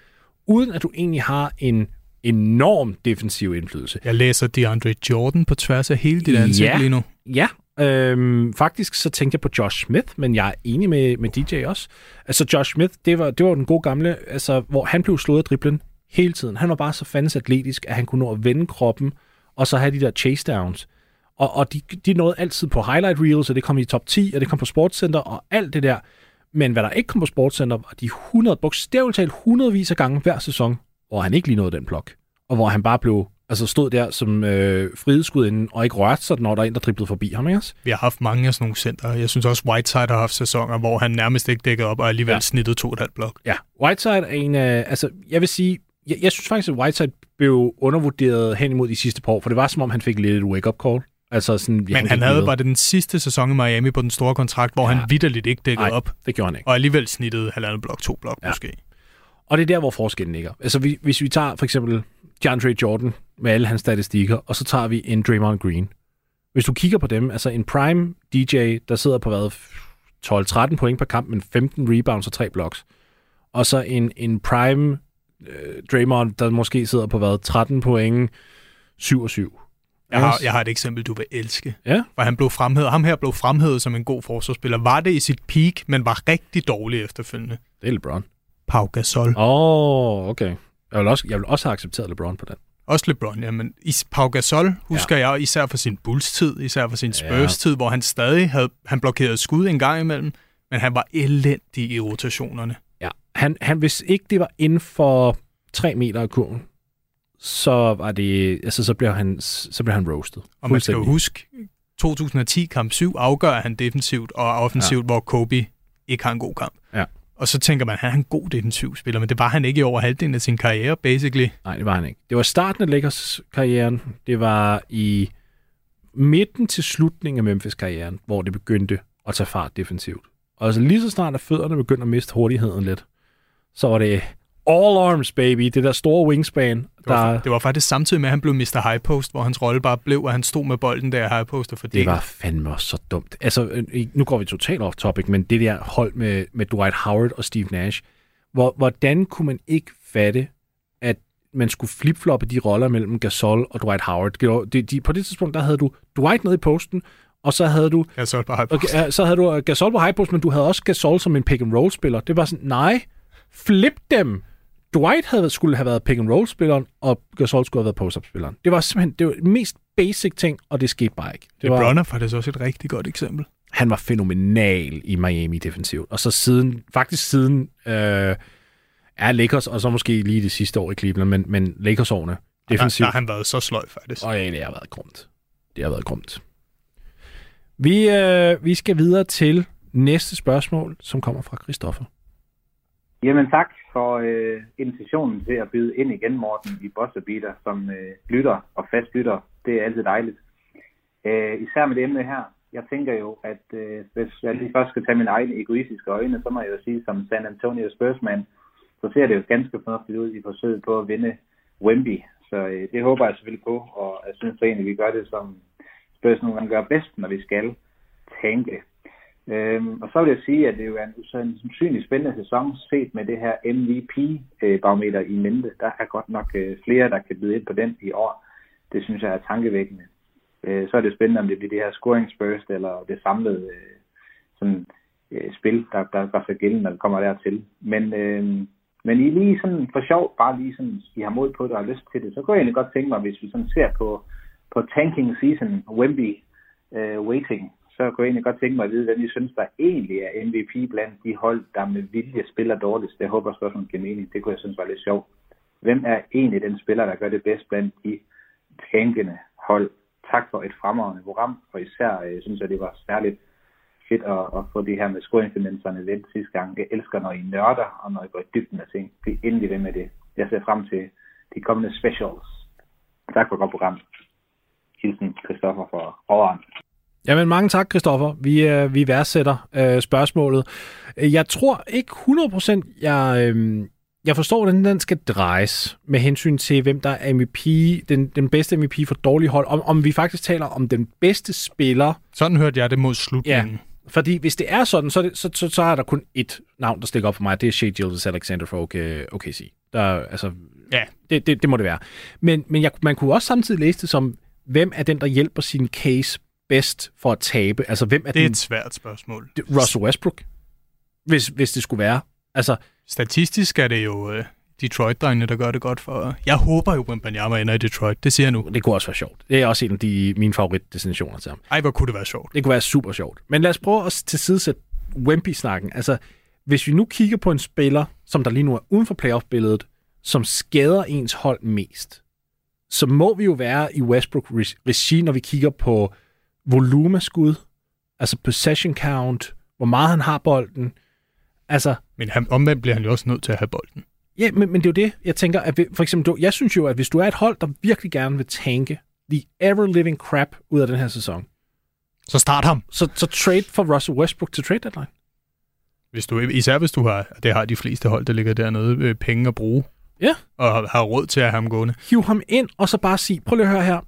uden at du egentlig har en enorm defensiv indflydelse. Jeg læser DeAndre Jordan på tværs af hele dit ansigt Ja. lige nu. Ja, øhm, faktisk så tænkte jeg på Josh Smith, men jeg er enig med, med DJ også. Altså Josh Smith, det var, det var den gode gamle, altså, hvor han blev slået af driblen hele tiden. Han var bare så fandens atletisk, at han kunne nå at vende kroppen, og så have de der chase downs. Og, og de, de nåede altid på highlight reels, og det kom i top 10, og det kom på Sportscenter, og alt det der. Men hvad der ikke kom på Sportscenter, var de 100, bogstaveligt talt hundredvis af gange hver sæson, hvor han ikke lige nåede den blok. Og hvor han bare blev, altså stod der som øh, frihedsskud og ikke rørte sig, når der er en, der driblede forbi ham, ikke? Vi har haft mange af sådan nogle center. Jeg synes også, Whiteside har haft sæsoner, hvor han nærmest ikke dækkede op, og alligevel ja. Ja. snittet to et halvt blok. Ja, Whiteside er en af, altså jeg vil sige, jeg, jeg synes faktisk, at Whiteside blev undervurderet hen imod de sidste par år, for det var som om, han fik lidt et wake-up call. Altså sådan, Men han gik havde bare den sidste sæson i Miami på den store kontrakt, hvor Ja. han vidderligt ikke dækkede Nej, op, det gjorde han ikke. og alligevel snittede halvandet blok, to blok ja. Ja. måske. Og det er der, hvor forskellen ligger. Altså vi, hvis vi tager for eksempel DeAndre Jordan med alle hans statistikker, og så tager vi en Draymond Green. Hvis du kigger på dem, altså en prime DJ, der sidder på hvad, 12-13 point per kamp, men 15 rebounds og 3 blocks. Og så en, en prime øh, Draymond, der måske sidder på hvad, 13 point, 7 og 7. Jeg har, jeg har et eksempel, du vil elske. Ja. For han blev fremhævet, ham her blev fremhævet som en god forsvarsspiller. Var det i sit peak, men var rigtig dårlig efterfølgende. Det er LeBron. Pau Gasol. Åh, oh, okay. Jeg vil, også, jeg vil også have accepteret LeBron på den. Også LeBron, ja, men Pau Gasol husker ja. jeg især for sin Bulls-tid, især for sin Spurs-tid, hvor han stadig havde, han blokeret skud en gang imellem, men han var elendig i rotationerne. Ja. Han, han, hvis ikke det var inden for 3 meter af kurven, så var det, altså så blev han, så blev han roasted. Og man skal jo huske, 2010 kamp 7 afgør han defensivt og offensivt, ja. hvor Kobe ikke har en god kamp. Ja. Og så tænker man, han er en god defensiv spiller, men det var han ikke i over halvdelen af sin karriere, basically. Nej, det var han ikke. Det var starten af Lakers karrieren. Det var i midten til slutningen af Memphis karrieren, hvor det begyndte at tage fart defensivt. Og altså lige så snart at fødderne begyndte at miste hurtigheden lidt, så var det all arms, baby. Det der store wingspan, Det var, der... det var faktisk samtidig med, at han blev Mr. High Post, hvor hans rolle bare blev, at han stod med bolden der High Post og fordelte. Det var fandme også så dumt. Altså, øh, nu går vi totalt off topic, men det der hold med, med Dwight Howard og Steve Nash, hvor, hvordan kunne man ikke fatte, at man skulle flipfloppe de roller mellem Gasol og Dwight Howard? De, de, på det tidspunkt, der havde du Dwight nede i posten, og så havde du så bare High Post. Okay, så havde du øh, Gasol på high post, men du havde også Gasol som en pick and roll spiller. Det var sådan, nej, flip dem. Dwight havde, skulle have været pick and roll spilleren, og Gasol skulle have været post up spilleren. Det var simpelthen det var den mest basic ting, og det skete bare ikke. Det var, LeBron er faktisk også et rigtig godt eksempel. han var fænomenal i Miami defensivt. Og så siden, faktisk siden, øh, Ja, Lakers, og så måske lige det sidste år i Cleveland, men, men Lakers-årene. Der, Defensivt. der har han været så sløj, faktisk. Og ja, det har været grumt. Det har været grumt. Vi, øh, vi skal videre til næste spørgsmål, som kommer fra Christoffer. Jamen tak for øh, invitationen til at byde ind igen, Morten, i Bosserbeater som øh, lytter og fast lytter. Det er altid dejligt. Øh, især med det emne her. Jeg tænker jo, at øh, hvis jeg lige først skal tage mine egne egoistiske øjne, så må jeg jo sige, som San Antonio Spursman, så ser det jo ganske fornuftigt ud i forsøget på at vinde Wemby. Så øh, det håber jeg selvfølgelig på, og jeg synes egentlig, vi gør det, som Spurs nogle gange gør bedst, når vi skal tænke. Øhm, og så vil jeg sige, at det jo er en usandsynlig spændende sæson set med det her MVP-barometer i mente. Der er godt nok øh, flere, der kan byde ind på den i år. Det synes jeg er tankevækkende. Øh, så er det spændende, om det bliver det her scoringsburst eller det samlede øh, sådan, øh, spil, der, der gør sig gældende, når det kommer dertil. Men, øh, men I lige sådan for sjov, bare lige sådan, I har mod på det og har lyst til det, så kunne jeg egentlig godt tænke mig, hvis vi sådan ser på, på tanking season, Wemby øh, waiting, så kunne jeg egentlig godt tænke mig at vide, hvem I synes, der egentlig er MVP blandt de hold, der med vilje spiller dårligst. Det håber jeg spørgsmålet giver mening. Det kunne jeg synes var lidt sjovt. Hvem er egentlig den spiller, der gør det bedst blandt de tænkende hold? Tak for et fremragende program, og især øh, jeg synes jeg, det var særligt fedt at, at få det her med scoringtendenserne vendt sidste gang. Jeg elsker, når I nørder, og når I går i dybden af ting. Bliv endelig ved med det. Jeg ser frem til de kommende specials. Tak for et godt program. Hilsen Christoffer for Overhånd. Jamen, mange tak, Christoffer. Vi, øh, vi værdsætter øh, spørgsmålet. Jeg tror ikke 100% jeg, øh, jeg forstår, hvordan den skal drejes med hensyn til, hvem der er MVP, den, den bedste MVP for dårlig hold. Om, om vi faktisk taler om den bedste spiller. Sådan hørte jeg det mod slutningen. Ja. Fordi hvis det er sådan, så, det, så, så, så er der kun ét navn, der stikker op for mig. Det er Shea Gildas Alexander for OKC. Der, altså, ja. det, det, det må det være. Men, men jeg, man kunne også samtidig læse det som, hvem er den, der hjælper sin case bedst for at tabe? Altså, hvem er det er den, et svært spørgsmål. Russell Westbrook, hvis, hvis det skulle være. Altså, Statistisk er det jo uh, Detroit-drengene, der gør det godt for... Jeg håber jo, at Banyama ender i Detroit. Det siger jeg nu. Det kunne også være sjovt. Det er også en af de, mine favoritdestinationer til ham. Ej, hvor kunne det være sjovt. Det kunne være super sjovt. Men lad os prøve at tilsidesætte Wemby-snakken. Altså, hvis vi nu kigger på en spiller, som der lige nu er uden for playoff-billedet, som skader ens hold mest, så må vi jo være i Westbrook-regi, når vi kigger på volumeskud, altså possession count, hvor meget han har bolden. Altså, men han, omvendt bliver han jo også nødt til at have bolden. Ja, men, men det er jo det, jeg tænker, at for eksempel, jeg synes jo, at hvis du er et hold, der virkelig gerne vil tanke the ever-living crap ud af den her sæson, så start ham. Så, så trade for Russell Westbrook til trade deadline. Hvis du, især hvis du har, det har de fleste hold, der ligger dernede, øh, penge at bruge. Ja. Og har råd til at have ham gående. Hiv ham ind, og så bare sige, prøv lige at høre her,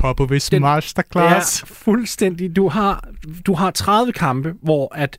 Popovic den, masterclass. Ja, fuldstændig. Du har, du har 30 kampe, hvor at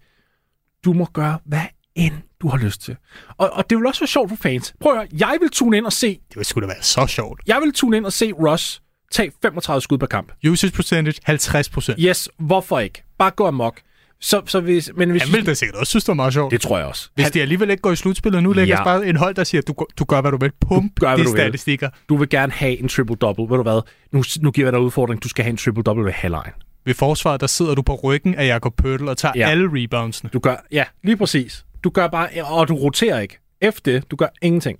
du må gøre, hvad end du har lyst til. Og, og det vil også være sjovt for fans. Prøv at høre, jeg vil tune ind og se... Det vil sgu da være så sjovt. Jeg vil tune ind og se Russ tage 35 skud per kamp. Usage percentage 50% Yes, hvorfor ikke? Bare gå amok. Så, så hvis, men hvis Han vil da sikkert også synes, det var meget sjovt. Det tror jeg også. Hvis Han... de alligevel ikke går i slutspillet, nu lægger ja. bare en hold, der siger, du, du gør, hvad du vil. Pump du gør, de statistikker. Vil. Du vil gerne have en triple-double. Ved du hvad? Nu, nu giver jeg dig udfordring. Du skal have en triple-double ved halvlejen. Ved forsvaret, der sidder du på ryggen af Jakob Pøttel og tager ja. alle reboundsene. Du gør, ja, lige præcis. Du gør bare, og du roterer ikke. Efter det, du gør ingenting.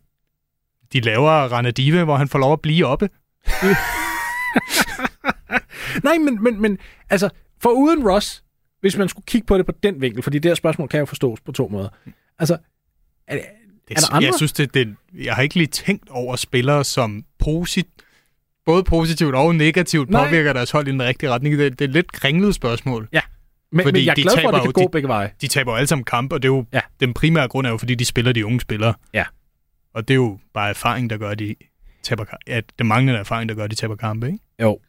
De laver Ranadive, hvor han får lov at blive oppe. Nej, men, men, men altså, for uden Ross, hvis man skulle kigge på det på den vinkel, fordi det her spørgsmål kan jo forstås på to måder. Altså, er, det, er der andre? Jeg synes, det, det, jeg har ikke lige tænkt over spillere, som posit, både positivt og negativt Nej. påvirker deres hold i den rigtige retning. Det, det er et lidt kringlet spørgsmål. Ja, men, fordi men jeg er glad for, at det kan gå de, begge veje. De taber jo alle sammen kamp, og det er jo, ja. den primære grund er jo, fordi de spiller de unge spillere. Ja. Og det er jo bare erfaring, der gør, at de taber Ja, det manglende erfaring, der gør, at de taber kampe, ikke? Jo.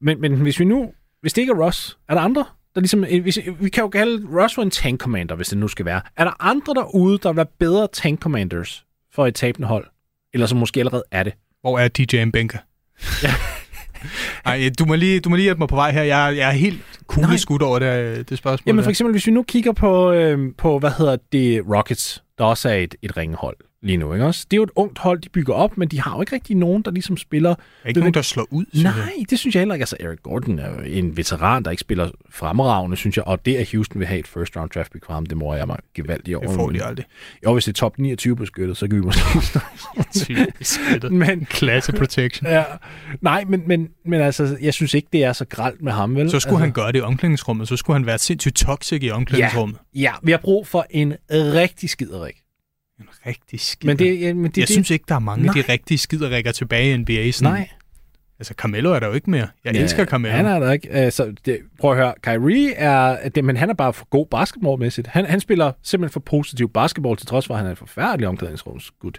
Men, men hvis vi nu... Hvis det ikke er Ross, er der andre, der ligesom... Hvis, vi kan jo kalde for en tank commander, hvis det nu skal være. Er der andre derude, der vil være bedre tank commanders for et tabende hold? Eller som måske allerede er det? Hvor er DJ Mbenka? ja. Ej, du må, lige, du må lige hjælpe mig på vej her. Jeg, jeg er helt kugleskudt over det, det spørgsmål. Jamen for eksempel, hvis vi nu kigger på, øh, på hvad hedder det, Rockets, der også er et, et ringehold lige nu, ikke også? Det er jo et ungt hold, de bygger op, men de har jo ikke rigtig nogen, der ligesom spiller... Er ikke nogen, der slår ud, Nej, jeg. det synes jeg heller ikke. Altså, Eric Gordon er jo en veteran, der ikke spiller fremragende, synes jeg, og det, at Houston vil have et first round draft pick fra ham, det må jeg mig gevaldigt over. Det får de aldrig. Jo, hvis det er top 29 beskyttet, så kan vi måske... men Klasse protection. ja, nej, men, men, men altså, jeg synes ikke, det er så gralt med ham, vel? Så skulle altså, han gøre det i omklædningsrummet. Så skulle han være sindssygt toxic i omklædningsrummet. Ja, vi har brug for en rigtig skiderik. En rigtig skider. Men det, ja, men det, jeg det, synes ikke, der er mange Nej. af de rigtige skiderikker tilbage i NBA. Sådan. Nej. Altså, Carmelo er der jo ikke mere. Jeg Ja, elsker Carmelo. Han er der ikke. Altså, det, prøv at høre, Kyrie er, det, men han er bare for god basketballmæssigt. Han, han spiller simpelthen for positiv basketball, til trods for, at han er en forfærdelig omklædningsrumsgud.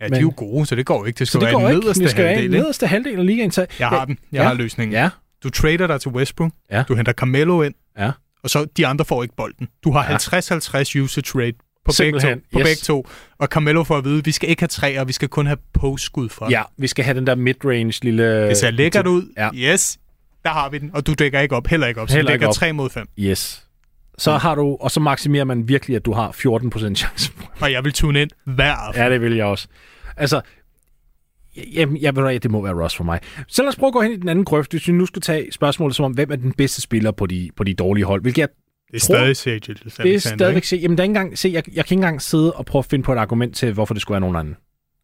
Ja, de er jo gode, så det går ikke. Det Så skal det være ikke. nederste Det skal halvdel. nederste halvdel af ligaen. Så, Jeg har den. Jeg ja. har løsningen. Ja, Du trader dig til Westbrook. Ja. Du henter Carmelo ind. Ja. Og så de andre får ikke bolden. Du har Ja. 50-50 usage rate på, begge to, Simpelthen, på yes. begge to. Og Carmelo får at vide, vi skal ikke have træer, vi skal kun have postskud fra. ja, vi skal have den der mid-range lille... Det ser lækkert ud. Ja. Yes. Der har vi den. Og du dækker ikke op. Heller ikke op. Så Heller du dækker op. 3 mod 5. Yes. Så har du, og så maksimerer man virkelig, at du har 14% chance. Og jeg vil tune ind hver aften. ja, det vil jeg også. Altså, jamen, jeg ved det må være Ross for mig. Så lad os prøve at gå hen i den anden grøft. Hvis vi nu skal tage spørgsmålet som om, hvem er den bedste spiller på de, på de dårlige hold? Hvilket jeg Det er tror- stadig Sage Gilles Det er Alexander, stadigvæk se. Jamen, der er ikke engang, se, jeg, jeg kan ikke engang sidde og prøve at finde på et argument til, hvorfor det skulle være nogen anden.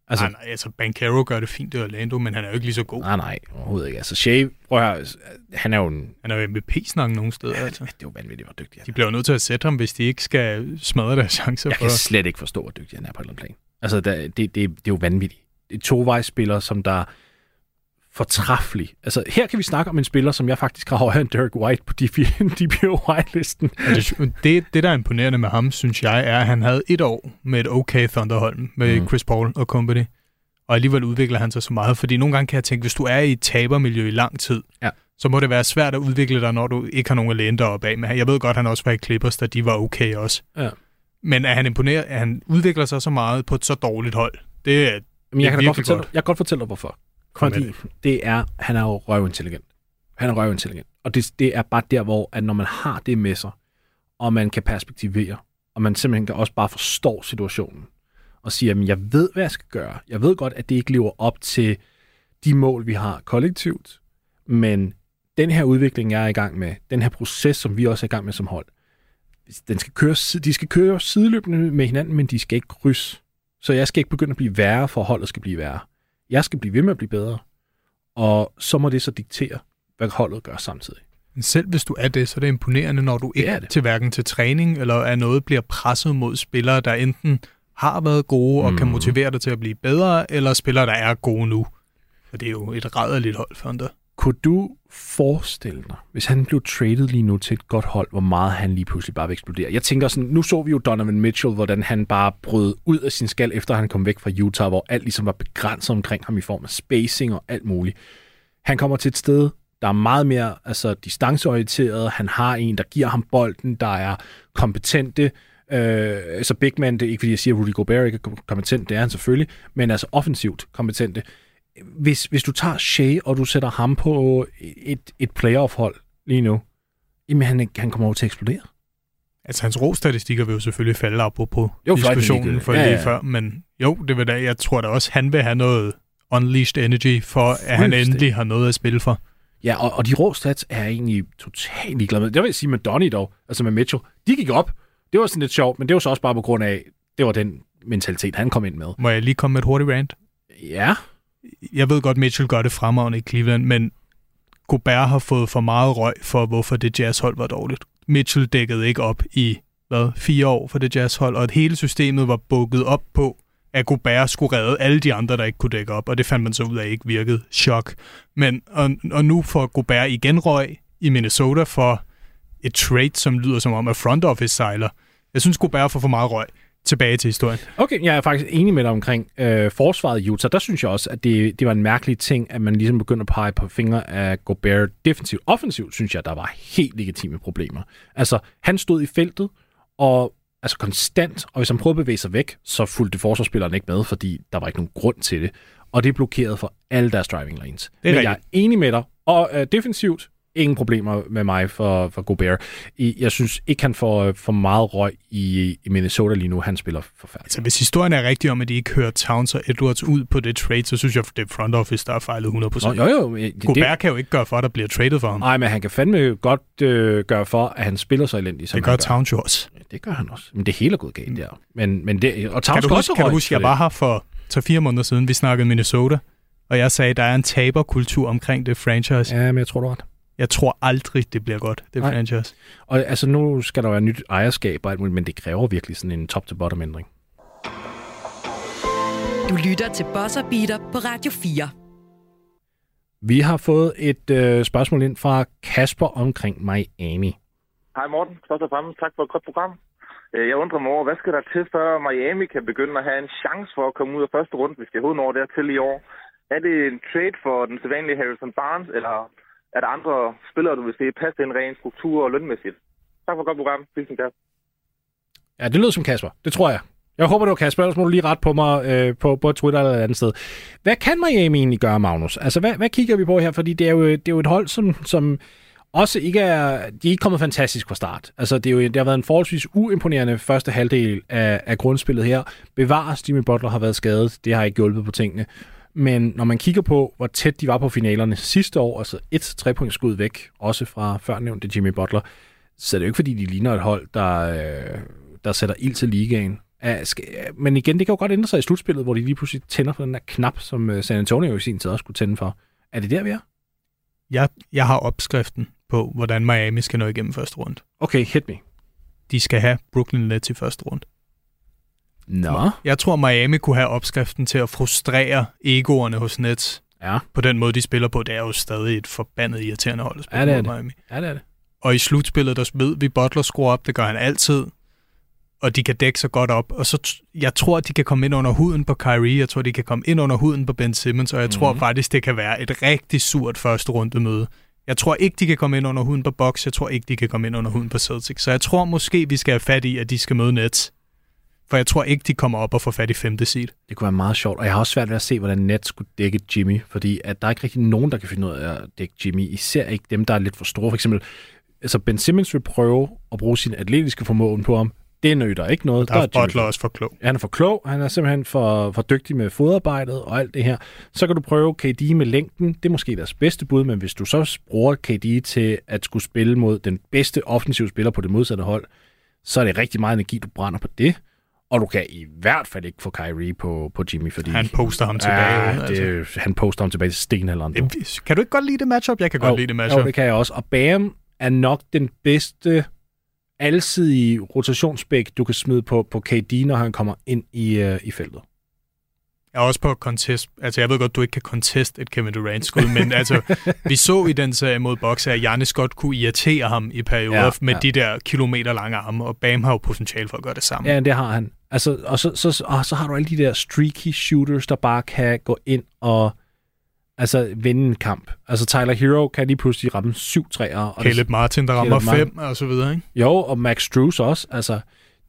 Altså, Nej, nej, altså Bankero gør det fint i Orlando, men han er jo ikke lige så god. nej, nej, overhovedet ikke. Altså, Shea, prøv at høre, han er jo en... Han er jo MVP-snakken nogle steder. Ja, Altså. det er jo vanvittigt, hvor dygtig han De er. bliver jo nødt til at sætte ham, hvis de ikke skal smadre deres chancer Jeg for... kan slet ikke forstå, hvor dygtig han er på et eller andet plan. Altså, der, det, det, det er jo vanvittigt. Det er tovejsspiller, som der er fortræffelig. Altså, her kan vi snakke om en spiller, som jeg faktisk har højere end Derek White på DPO White-listen. Og det, det, det, der er imponerende med ham, synes jeg, er, at han havde et år med et okay Thunderholm med Mm. Chris Paul og company. Og alligevel udvikler han sig så meget. Fordi nogle gange kan jeg tænke, hvis du er i et tabermiljø i lang tid, Ja. så må det være svært at udvikle dig, når du ikke har nogen at læne dig op af. Men jeg ved godt, at han også var i Clippers, da de var okay også. Ja. Men er han imponeret, at han udvikler sig så meget på et så dårligt hold? Det er Men jeg kan, da virkelig godt fortælle, godt. jeg kan godt fortælle dig, hvorfor. Kom Fordi med det er, han er jo røvintelligent. Han er røvintelligent. Og det, det er bare der, hvor at når man har det med sig, og man kan perspektivere, og man simpelthen kan også bare forstå situationen, og sige, at jeg ved, hvad jeg skal gøre. Jeg ved godt, at det ikke lever op til de mål, vi har kollektivt, men den her udvikling, jeg er i gang med, den her proces, som vi også er i gang med som hold, den skal køre, de skal køre sideløbende med hinanden, men de skal ikke krydse. Så jeg skal ikke begynde at blive værre, for holdet skal blive værre. Jeg skal blive ved med at blive bedre, og så må det så diktere, hvad holdet gør samtidig. Men selv hvis du er det, så er det imponerende, når du ikke er er det. til hverken til træning, eller er noget bliver presset mod spillere, der enten har været gode og kan Mm. motivere dig til at blive bedre, eller spillere, der er gode nu. For det er jo et rædderligt hold for andre. Kunne du forestille dig, hvis han blev traded lige nu til et godt hold, hvor meget han lige pludselig bare vil eksplodere? Jeg tænker sådan, nu så vi jo Donovan Mitchell, hvordan han bare brød ud af sin skal, efter han kom væk fra Utah, hvor alt ligesom var begrænset omkring ham i form af spacing og alt muligt. Han kommer til et sted, der er meget mere altså, distanceorienteret. Han har en, der giver ham bolden, der er kompetente. Øh, så big man, det er ikke fordi, jeg siger, at Rudy Gobert ikke er kompetent, det er han selvfølgelig, men altså offensivt kompetente. Hvis, hvis du tager Shea, og du sætter ham på et, et playoff-hold lige nu, jamen han, han kommer over til at eksplodere. Altså hans rå-statistikker vil jo selvfølgelig falde apropos Jo, fløjtende diskussionen for Ja, lige ja. før, men jo, det vil da, jeg tror da også, han vil have noget unleashed energy, for at han endelig har noget at spille for. Ja, og, og de rå stats er jeg egentlig totalt ligeglad med. Det vil jeg sige med Donny dog, altså med Mitchell. De gik op. Det var sådan lidt sjovt, men det var så også bare på grund af, det var den mentalitet, han kom ind med. Må jeg lige komme med et hurtigt rant? Ja, jeg ved godt, Mitchell gør det fremragende i Cleveland, men Gobert har fået for meget røg for, hvorfor det jazzhold var dårligt. Mitchell dækkede ikke op i hvad, fire år for det jazzhold, og at hele systemet var bukket op på, at Gobert skulle redde alle de andre, der ikke kunne dække op, og det fandt man så ud af ikke virkede. Chok. Men, og, og nu får Gobert igen røg i Minnesota for et trade, som lyder som om, at front office sejler. Jeg synes, Gobert får for meget røg. Tilbage til historien. Okay, jeg er faktisk enig med dig omkring øh, forsvaret i Utah. Der synes jeg også, at det, det var en mærkelig ting, at man ligesom begyndte at pege på fingre af Gobert defensivt. Offensivt synes jeg, der var helt legitime problemer. Altså, han stod i feltet, og altså konstant, og hvis han prøvede at bevæge sig væk, så fulgte forsvarsspilleren ikke med, fordi der var ikke nogen grund til det. Og det er blokeret for alle deres driving lanes. er Men rigtigt. jeg er enig med dig, og øh, defensivt, ingen problemer med mig for, for Gobert. Jeg synes ikke, han får øh, for meget røg i, i Minnesota lige nu. Han spiller forfærdeligt. Altså, hvis historien er rigtig om, at de ikke hører Towns og Edwards ud på det trade, så synes jeg, at det front office, der er fejlet 100%. Nå, jo, jo. Det, Gobert kan jo ikke gøre for, at der bliver traded for ham. Nej, men han kan fandme godt øh, gøre for, at han spiller så elendigt, som det gør han Towns jo også. Ja, det gør han også. Men det hele er gået galt der. Men, men det, og Towns Kan du huske, også kan du huske jeg det. var her for 3-4 måneder siden, vi snakkede Minnesota, og jeg sagde, at der er en taberkultur omkring det franchise. Ja, men jeg tror, du har ret. Jeg tror aldrig, det bliver godt, det Nej. franchise. Og altså, nu skal der være nyt ejerskab og alt muligt, men det kræver virkelig sådan en top-to-bottom ændring. Du lytter til Bosser Beater på Radio 4. Vi har fået et øh, spørgsmål ind fra Kasper omkring Miami. Hej Morten, først og fremmest tak for et godt program. Øh, Jeg undrer mig over, hvad skal der til, før Miami kan begynde at have en chance for at komme ud af første runde, hvis de overhovedet når dertil i år? Er det en trade for den sædvanlige Harrison Barnes, eller er der andre spillere, du vil se passe ind rent struktur og lønmæssigt? Tak for et godt program. Hilsen Kasper. Ja, det lyder som Kasper. Det tror jeg. Jeg håber, det var Kasper, ellers må du lige ret på mig øh, på, på Twitter eller et andet sted. Hvad kan Miami egentlig gøre, Magnus? Altså, hvad, hvad kigger vi på her? Fordi det er jo, det er jo et hold, som, som også ikke er... De er ikke kommet fantastisk fra start. Altså, det, er jo, det har været en forholdsvis uimponerende første halvdel af, af grundspillet her. Bevares, Jimmy Butler har været skadet. Det har ikke hjulpet på tingene. Men når man kigger på, hvor tæt de var på finalerne sidste år, altså et trepunktsskud væk, også fra førnævnte Jimmy Butler, så er det jo ikke, fordi de ligner et hold, der, øh, der sætter ild til ligaen. Men igen, det kan jo godt ændre sig i slutspillet, hvor de lige pludselig tænder på den der knap, som øh, San Antonio i sin tid også skulle tænde for. Er det der, vi er? Jeg, jeg har opskriften på, hvordan Miami skal nå igennem første runde. Okay, hit me. De skal have Brooklyn Nets i første runde. Nå. Jeg tror, Miami kunne have opskriften til at frustrere egoerne hos Nets. Ja. På den måde, de spiller på, det er jo stadig et forbandet irriterende hold at spille Ja, det er mod det. Miami. Ja, det er det. Og i slutspillet, der ved vi, Butler skruer op, det gør han altid. Og de kan dække sig godt op. Og så t- jeg tror, at de kan komme ind under huden på Kyrie. Jeg tror, de kan komme ind under huden på Ben Simmons. Og jeg mm-hmm. tror Mhm. faktisk, det kan være et rigtig surt første runde møde. Jeg tror ikke, de kan komme ind under huden på Bucks. Jeg tror ikke, de kan komme ind under huden på Celtics. Så jeg tror måske, vi skal have fat i, at de skal møde Nets. For jeg tror ikke, de kommer op og får fat i femte seed. Det kunne være meget sjovt, og jeg har også svært ved at se, hvordan Nets skulle dække Jimmy, fordi at der er ikke rigtig nogen, der kan finde ud af at dække Jimmy, især ikke dem, der er lidt for store. For eksempel, altså Ben Simmons vil prøve at bruge sin atletiske formåen på ham. Det nytter ikke noget. Der er Jimmy Butler også for klog. Han er for klog, han er simpelthen for, for dygtig med fodarbejdet og alt det her. Så kan du prøve KD med længden, det er måske deres bedste bud, men hvis du så bruger KD til at skulle spille mod den bedste offensive spiller på det modsatte hold, så er det rigtig meget energi, du brænder på det. Og du kan i hvert fald ikke få Kyrie på, på Jimmy, fordi... Han poster ham tilbage, Ja, altså. det, han poster ham tilbage til stenalderen. Kan du ikke godt lide det matchup? Jeg kan godt Jo, lide det matchup. Jo, det kan jeg også. Og Bam er nok den bedste alsidige rotationsbæk, du kan smide på, på KD, når han kommer ind i, uh, i feltet. Er også på contest. Altså, jeg ved godt, du ikke kan contest et Kevin Durant-skud, men altså, vi så i den serie mod Boxe, at Giannis godt kunne irritere ham i perioder Ja, med ja. de der kilometer lange arme, og Bam har jo potentiale for at gøre det samme. Ja, det har han. Altså, og så, så, og så har du alle de der streaky shooters, der bare kan gå ind og altså, vinde en kamp. Altså, Tyler Hero kan lige pludselig ramme syv træer. Og det- Caleb Martin, der rammer Caleb fem, og så videre, ikke? Jo, og Max Struz også. Altså,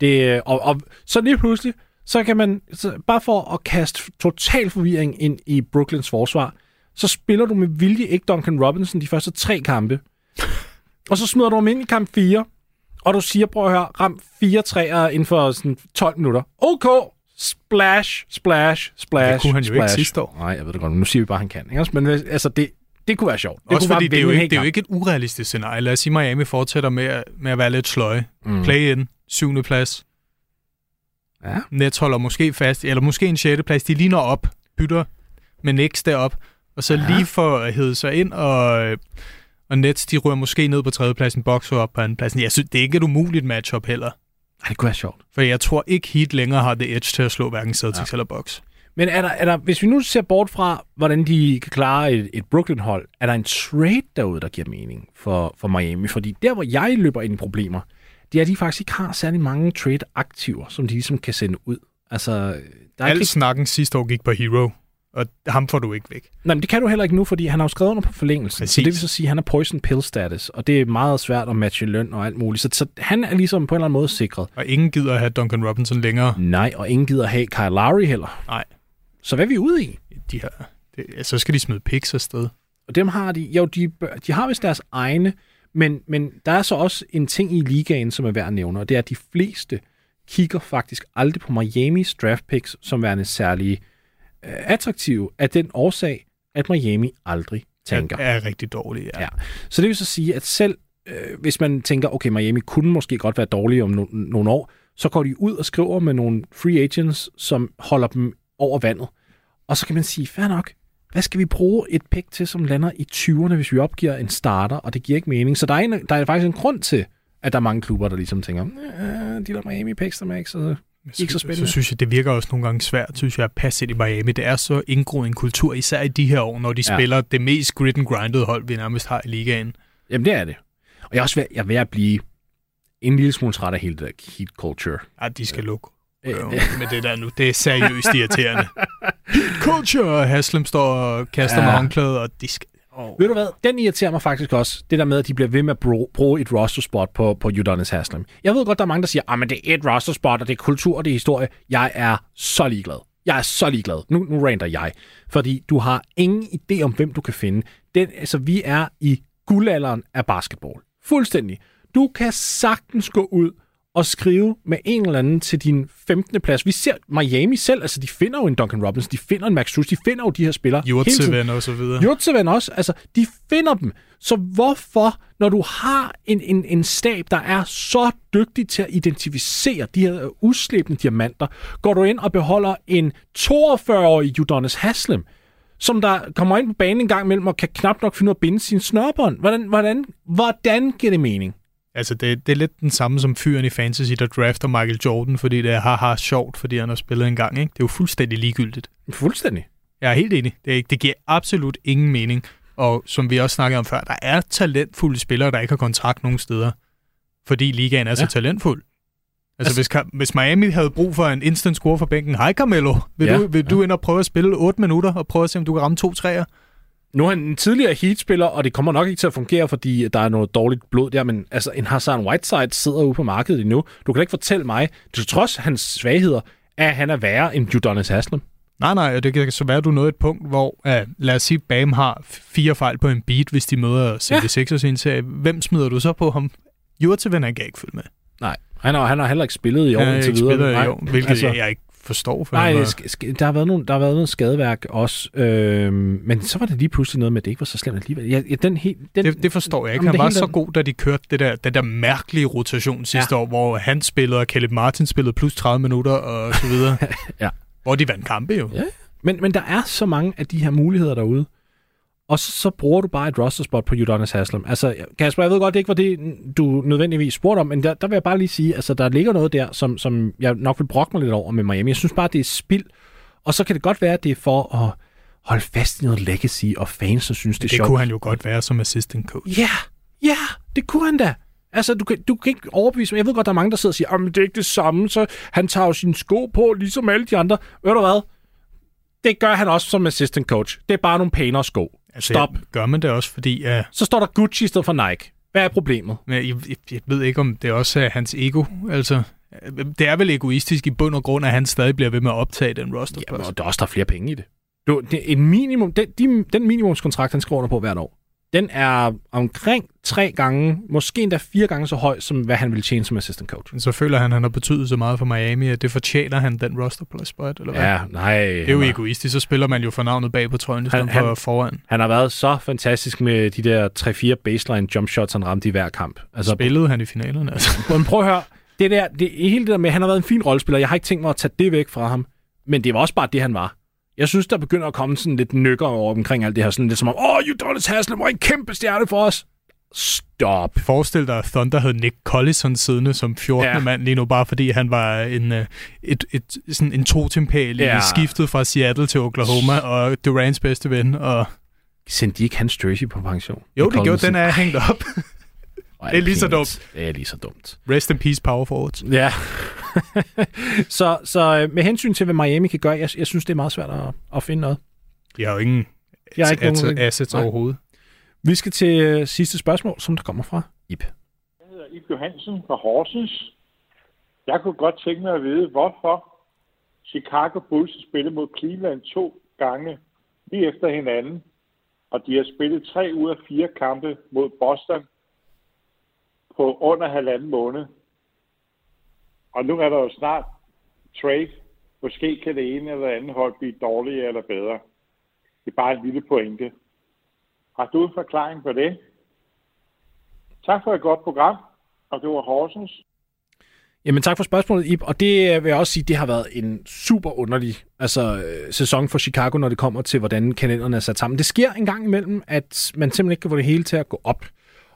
det, og, og så lige pludselig, så kan man, så bare for at kaste total forvirring ind i Brooklyns forsvar, så spiller du med vilje ikke Duncan Robinson de første tre kampe. og så smider du ham ind i kamp 4, og du siger, prøv at høre, ram fire træer inden for sådan 12 minutter. OK, splash, splash, splash, Det kunne han jo ikke splash. sidste år. Nej, jeg ved det godt, nu siger vi bare, at han kan. Ikke? Men altså, det, det kunne være sjovt. Det Også kunne fordi det er, jo ikke, det er jo ikke et urealistisk scenarie. Lad os sige, Miami fortsætter med, at- med at være lidt sløje. Mm. Mm. Play-in, syvende plads. Ja. Nets holder måske fast, eller måske en sjette plads. De ligner op, bytter med Knicks derop, og så Ja. lige for at hedde sig ind, og, og Nets, de ryger måske ned på tredjepladsen, Boxer op på andenpladsen. Jeg synes, det er ikke et umuligt matchup heller. Ej, det kunne være sjovt. For jeg tror ikke, Heat længere har det edge til at slå hverken Celtics ja. eller Bucks. Men er der, er der, hvis vi nu ser bort fra, hvordan de kan klare et, et Brooklyn-hold, er der en trade derude, der giver mening for, for Miami? Fordi der, hvor jeg løber ind i problemer, det er, at de faktisk ikke har særlig mange trade-aktiver, som de ligesom kan sende ud. Altså, der er Al ikke... snakken sidste år gik på Hero, Og ham får du ikke væk. Nej, men det kan du heller ikke nu, fordi han har jo skrevet under på forlængelsen. Præcis. Så det vil så sige, at han er poison pill status, og det er meget svært at matche løn og alt muligt. Så, så han er ligesom på en eller anden måde sikret. Og ingen gider at have Duncan Robinson længere. Nej, og ingen gider have Kyle Lowry heller. Nej. Så hvad er vi ude i? De har, det, så skal de smide picks afsted. Og dem har de, jo, de, de har vist deres egne, men, men der er så også en ting i ligaen, som er værd at nævne, og det er, at de fleste kigger faktisk aldrig på Miamis draft picks som værende særlig øh, attraktive af den årsag, at Miami aldrig tænker. Er, er rigtig dårlige, ja. Ja. Så det vil så sige, at selv øh, hvis man tænker, okay, Miami kunne måske godt være dårlige om no- nogle år, så går de ud og skriver med nogle free agents, som holder dem over vandet. Og så kan man sige, fair nok, hvad skal vi bruge et pick til, som lander i 20'erne, hvis vi opgiver en starter, og det giver ikke mening. Så der er, en, der er faktisk en grund til, at der er mange klubber, der ligesom tænker, "Øh, de der Miami picks, der er ikke så, ikke så spændende. Så synes jeg, det virker også nogle gange svært, synes jeg, at passe ind i Miami. Det er så indgroet en kultur, især i de her år, når de Ja. spiller det mest grit and grinded hold, vi nærmest har i ligaen. Jamen, det er det. Og jeg er også ved, jeg er ved at blive en lille smule træt af hele det der heat culture. Ja, de skal lukke. Øh, med det der nu. Det er seriøst irriterende. Culture, og Haslem står og kaster Ja. med håndklædet, og de skal... Ved du hvad? Den irriterer mig faktisk også. Det der med, at de bliver ved med at bro- bruge et roster spot på, på Udonis Haslam. Jeg ved godt, der er mange, der siger, at det er et roster spot, og det er kultur, og det er historie. Jeg er så ligeglad. Jeg er så ligeglad. Nu, nu rander jeg. Fordi du har ingen idé om, hvem du kan finde. Den, altså, vi er i guldalderen af basketball. Fuldstændig. Du kan sagtens gå ud og skrive med en eller anden til din 15. plads. Vi ser Miami selv, altså de finder jo en Duncan Robinson, de finder en Max Struz, de finder jo de her spillere. Jurtseven og så videre. Jurtseven også. Altså, de finder dem. Så hvorfor, når du har en, en, en stab, der er så dygtig til at identificere de her udslæbende diamanter, går du ind og beholder en 42-årig Udonis Haslem, som der kommer ind på banen en gang imellem og kan knap nok finde ud af at binde sin snørbånd. Hvordan, hvordan, hvordan giver det mening? Altså, det, det er lidt den samme som fyren i Fantasy, der drafter Michael Jordan, fordi det er haha sjovt, fordi han har spillet en gang. Ikke? Det er jo fuldstændig ligegyldigt. Fuldstændig. Jeg er helt enig. Det, det giver absolut ingen mening. Og som vi også snakkede om før, der er talentfulde spillere, der ikke har kontrakt nogen steder. Fordi ligaen er så Ja. talentfuld. Altså, Altså- hvis, hvis Miami havde brug for en instant score fra bænken, hej Carmelo, vil, Ja, du, vil ja. du ind og prøve at spille 8 minutter, og prøve at se, om du kan ramme to træer? Nu er han en tidligere Heat-spiller, og det kommer nok ikke til at fungere, fordi der er noget dårligt blod der, men altså, en Hassan Whiteside sidder ude på markedet endnu. Du kan ikke fortælle mig, til trods hans svagheder, at han er værre end Udonis Haslem. Nej, nej, og det kan så være, at du nåede et punkt, hvor, uh, lad os sige, Bam har fire fejl på en beat, hvis de møder 76ers i en serie. Hvem smider du så på ham? Jurteven, han kan ikke følge med. Nej, han har, han har heller ikke spillet i år Han indtil videre. spillet i Nej, år, hvilket altså, jeg, jeg ikke forstår. For Nej, der har, været nogle, der har været noget skadeværk også, øh, men så var det lige pludselig noget med, at det ikke var så slemt alligevel. Ja, ja, den helt, den, Det, det forstår jeg ikke. Jamen, Han var så den- god, da de kørte det der, den der mærkelige rotation sidste år, hvor han spillede, og Caleb Martin spillede plus 30 minutter og så videre. Ja. Hvor de vandt kampe jo. Ja. Men, men der er så mange af de her muligheder derude. Og så, så bruger du bare et roster spot på Udonis Haslem. Altså, Kasper, jeg ved godt, det ikke var det, du nødvendigvis spurgte om, men der, der vil jeg bare lige sige, altså, der ligger noget der, som, som jeg nok vil brokke mig lidt over med Miami. Jeg synes bare, det er spild. Og så kan det godt være, at det er for at holde fast i noget legacy, og fans, som synes, det er Det sjovt. kunne han jo godt være som assistant coach. Ja, ja, det kunne han da. Altså, du kan, du kan ikke overbevise mig. Jeg ved godt, der er mange, der sidder og siger, at det er ikke det samme, så han tager jo sine sko på, ligesom alle de andre. Ved du hvad? Det gør han også som assistant coach. Det er bare nogle pænere sko. Altså, Stop. Gør man det også, fordi... Uh, Så står der Gucci i stedet for Nike. Hvad er problemet? jeg, jeg, jeg ved ikke, om det også er hans ego. Altså, det er vel egoistisk i bund og grund, at han stadig bliver ved med at optage den roster. Jamen, og der er også der er flere penge i det. Du, det en minimum, den, de, den minimumskontrakt, han skriver under på hvert år, den er omkring tre gange, måske endda fire gange så høj, som hvad han ville tjene som assistant coach. Så føler han, at han har betydet så meget for Miami, at det fortjener han den roster spot, eller hvad? Ja, nej. Det er jo han, egoistisk, så spiller man jo for navnet bag på trøjen, i stedet for foran. han har været så fantastisk med de der 3-4 baseline jump shots, han ramte i hver kamp. Altså, Spillede han i finalerne, altså. Men prøv at høre, det der, det, hele det der med, at han har været en fin rollespiller, jeg har ikke tænkt mig at tage det væk fra ham, men det var også bare det, han var. Jeg synes, der begynder at komme sådan lidt nykker over omkring alt det her, sådan lidt som om, åh, oh, Udonis Haslem var en kæmpe stjerne for os. Stop. Forestil dig, at Thunder havde Nick Collison siddende som 14. Ja. Mand lige nu, bare fordi han var en, øh, et, et, sådan en totempæl Ja. skiftet fra Seattle til Oklahoma, og Durants bedste ven. Og... Sendte de ikke hans jersey på pension? Jo, Nick det gjorde, den er hængt op. Det er lige så pinligt. Det er lige så dumt. Rest in peace, power forwards. Ja. så, så øh, med hensyn til, hvad Miami kan gøre, jeg, jeg synes, det er meget svært at, at finde noget. De har jo ingen De har ikke assets, nogen- assets Nej. overhovedet. Vi skal til øh, sidste spørgsmål, som der kommer fra Ip. Jeg hedder Ib Johansen fra Horsens. Jeg kunne godt tænke mig at vide, hvorfor Chicago Bulls spillede mod Cleveland to gange lige efter hinanden, og de har spillet tre ud af fire kampe mod Boston på under halvanden måned. Og nu er der jo snart trade. Måske kan det ene eller andet hold blive dårligere eller bedre. Det er bare en lille pointe. Har du en forklaring på det? Tak for et godt program, og det var Horsens. Jamen tak for spørgsmålet, Ip. Og det øh, vil jeg også sige, det har været en super underlig altså, øh, sæson for Chicago, når det kommer til, hvordan kalenderne er sat sammen. Det sker en gang imellem, at man simpelthen ikke kan få det hele til at gå op.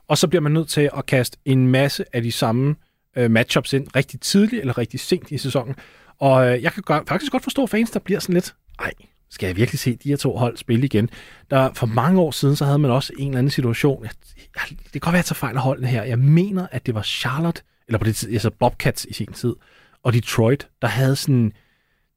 Og så bliver man nødt til at kaste en masse af de samme øh, matchups ind rigtig tidligt eller rigtig sent i sæsonen. Og øh, jeg kan godt, faktisk godt forstå fans, der bliver sådan lidt, ej, skal jeg virkelig se de her to hold spille igen? Der, for mange år siden, så havde man også en eller anden situation. Jeg, jeg, det kan godt være, at jeg tager fejl af holdene her. Jeg mener, at det var Charlotte, eller på det tid, altså Bobcats i sin tid, og Detroit, der havde sådan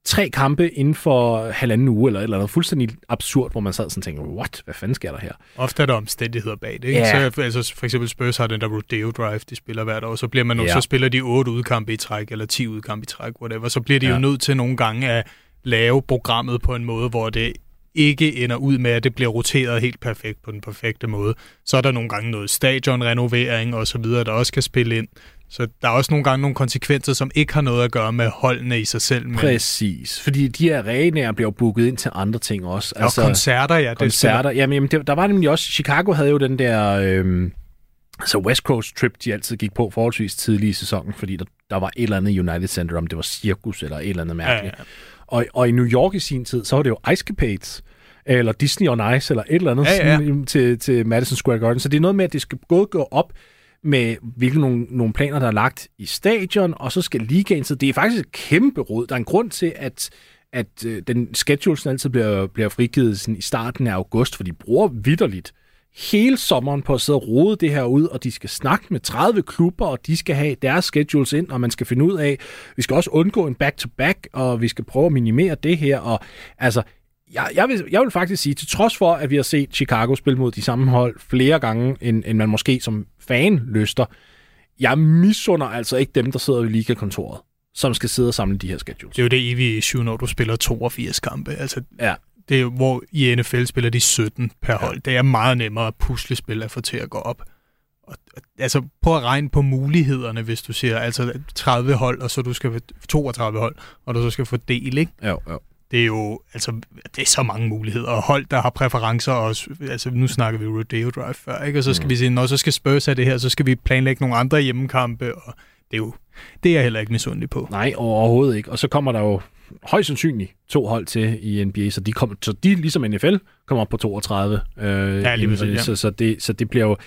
tre kampe inden for halvanden uge, eller et eller andet fuldstændig absurd, hvor man sad sådan og tænkte, what, hvad fanden sker der her? Ofte er der omstændigheder bag det. Ikke? Ja. Så, altså, for eksempel Spurs har den der Rodeo Drive, de spiller hvert år. Så, bliver man, ja. så spiller de otte udkampe i træk, eller 10 udkampe i træk, whatever. Så bliver de. Ja. jo nødt til nogle gange at lave programmet på en måde, hvor det ikke ender ud med, at det bliver roteret helt perfekt på den perfekte måde. Så er der nogle gange noget stadionrenovering og så videre, der også kan spille ind. Så der er også nogle gange nogle konsekvenser, som ikke har noget at gøre med holdene i sig selv. Men, Præcis, fordi de her arenaer bliver booket ind til andre ting også. Altså, og koncerter, ja. Det koncerter. Jamen, jamen det, der var nemlig også, Chicago havde jo den der, øhm, altså West Coast trip, de altid gik på forholdsvis tidlig i sæsonen, fordi der, der var et eller andet United Center, om det var cirkus eller et eller andet mærkeligt. Ja, ja. Og, og i New York i sin tid, så var det jo Ice Capades, eller Disney on Ice, eller et eller andet Ja, ja. Sådan, til, til Madison Square Garden. Så det er noget med, at det skal både gå op med hvilke nogle, nogle planer, der er lagt i stadion, og så skal ligaen, så det er faktisk et kæmpe råd. Der er en grund til, at at øh, den schedule altid bliver, bliver frigivet sådan i starten af august, for de bruger vidderligt hele sommeren på at sidde og rode det her ud, og de skal snakke med 30 klubber, og de skal have deres schedules ind, og man skal finde ud af, vi skal også undgå en back-to-back, og vi skal prøve at minimere det her, og altså, jeg, jeg, vil, jeg vil faktisk sige, til trods for, at vi har set Chicago spille mod de samme hold flere gange, end, end man måske som fan lyster, jeg misunder altså ikke dem, der sidder i ligakontoret, som skal sidde og samle de her schedules. Det er jo det evige issue, når du spiller 82 kampe. Altså, Ja. det er jo, hvor i NFL spiller de 17 per hold. Det er meget nemmere at puslespil at få til at gå op. Og, og, altså, prøv at regne på mulighederne, hvis du siger, altså 30 hold, og så du skal 32 hold, og du så skal fordele, ikke? Jo, jo. Det er jo, altså, det er så mange muligheder. Og hold, der har præferencer også. Altså, nu snakker vi Rodeo Drive før, ikke? Og så skal mm. vi sige, når så skal Spurs have det her, så skal vi planlægge nogle andre hjemmekampe, og det er jo, det er jeg heller ikke misundelig på. Nej, overhovedet ikke. Og så kommer der jo højst sandsynligt to hold til i NBA, så de, kommer, så de ligesom NFL kommer op på 32. Øh, Ja, lige præcis, ja. så, så, det, så det bliver jo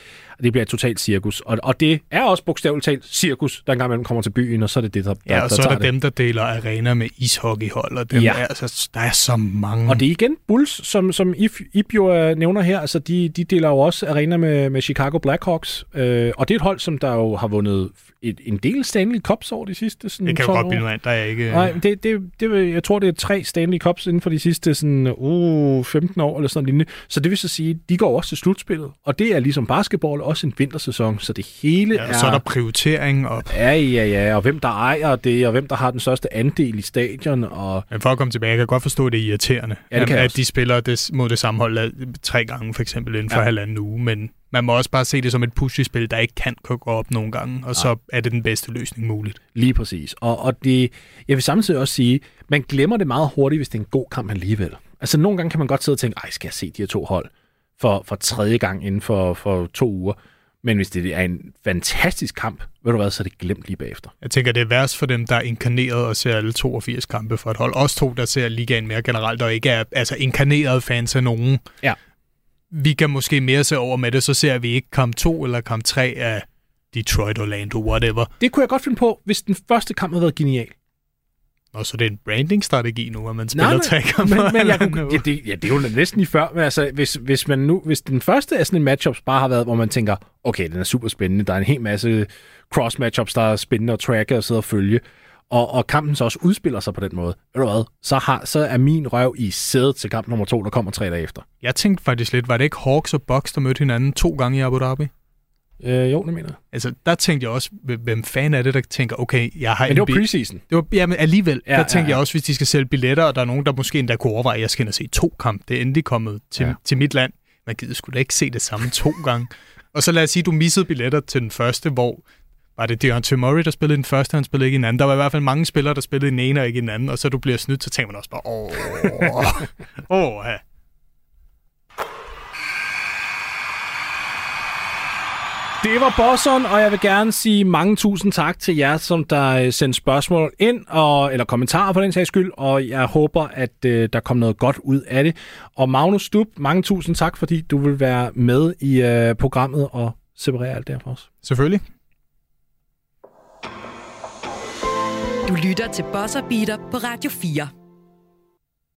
det bliver et totalt cirkus. Og, og det er også bogstaveligt talt cirkus, der engang imellem kommer til byen, og så er det det, der, der Ja, og der så er tager der dem, der deler arena med ishockeyhold, og dem Ja. ja. er, altså, der er så mange. Og det er igen Bulls, som, som If, Ip jo øh, nævner her, altså de, de deler jo også arena med, med Chicago Blackhawks, øh, og det er et hold, som der jo har vundet et, en del Stanley Cups over de sidste sådan, det kan jo 12 godt blive noget andet, der er ikke... Nej, det, det, det, jeg tror, det er tre Stanley Cups inden for de sidste sådan, uh, 15 år eller sådan lignende. Så det vil så sige, de går også til slutspillet, og det er ligesom basketball også en vintersæson, så det hele Ja, er... så er der prioritering, og Ja, ja, ja, og hvem der ejer det, og hvem der har den største andel i stadion, og... Men for at komme tilbage, jeg kan godt forstå, at det er irriterende, Ja, det jeg at også. de spiller det, mod det samme hold øh, tre gange, for eksempel inden for ja. halvanden uge, men man må også bare se det som et puslespil, der ikke kan gå op nogle gange, og så er det den bedste løsning muligt. Lige præcis. Og, og det, jeg vil samtidig også sige, man glemmer det meget hurtigt, hvis det er en god kamp alligevel. Altså nogle gange kan man godt sidde og tænke, ej, skal jeg se de her to hold for, for tredje gang inden for, for to uger. Men hvis det er en fantastisk kamp, ved du hvad, så er det glemt lige bagefter. Jeg tænker, det er værst for dem, der er inkarneret og ser alle 82 kampe for et hold. Også to, der ser ligaen mere generelt, og ikke er altså, inkarnerede fans af nogen. Ja. Vi kan måske mere se over med det, så ser vi ikke kamp 2 eller kamp 3 af Detroit, Orlando, whatever. Det kunne jeg godt finde på, hvis den første kamp havde været genial. Og så er det en branding-strategi nu, at man spiller Nej, tre kampe. men, men jeg kunne, ja, det, ja, det er jo næsten lige før, men altså, hvis, hvis, man nu, hvis den første af sådan en matchups bare har været, hvor man tænker, okay, den er super spændende, der er en hel masse cross-matchups, der er spændende at tracke og sidde og følge, og, og kampen så også udspiller sig på den måde, ved du hvad, så, har, så er min røv i sædet til kamp nummer to, der kommer tre dage efter. Jeg tænkte faktisk lidt, var det ikke Hawks og Bucks, der mødte hinanden to gange i Abu Dhabi? Øh, jo, det mener jeg. Altså, der tænkte jeg også, hvem fanden er det, der tænker, okay, jeg har Men det var preseason. Det var, ja, men alligevel, Ja, ja, der ja, tænkte ja. jeg også, hvis de skal sælge billetter, og der er nogen, der måske endda kunne overveje, at jeg skal ind og se to kampe. Det er endelig kommet til, Ja. ja. til mit land. Man gider sgu da ikke se det samme to gange. Og så lad os sige, du missede billetter til den første, hvor var det Deontay Murray, der spillede den første, han spillede ikke i den anden. Der var i hvert fald mange spillere, der spillede den ene og ikke i den anden, og så du bliver snydt, så tænker man også bare, åh, åh, ja. Det var Bosson, og jeg vil gerne sige mange tusind tak til jer, som der øh, sendte spørgsmål ind, og, eller kommentarer for den sags skyld, og jeg håber, at øh, der kom noget godt ud af det. Og Magnus Stub, mange tusind tak, fordi du vil være med i øh, programmet og separere alt det her for os. Selvfølgelig. Du lytter til Bosser Beater på Radio 4.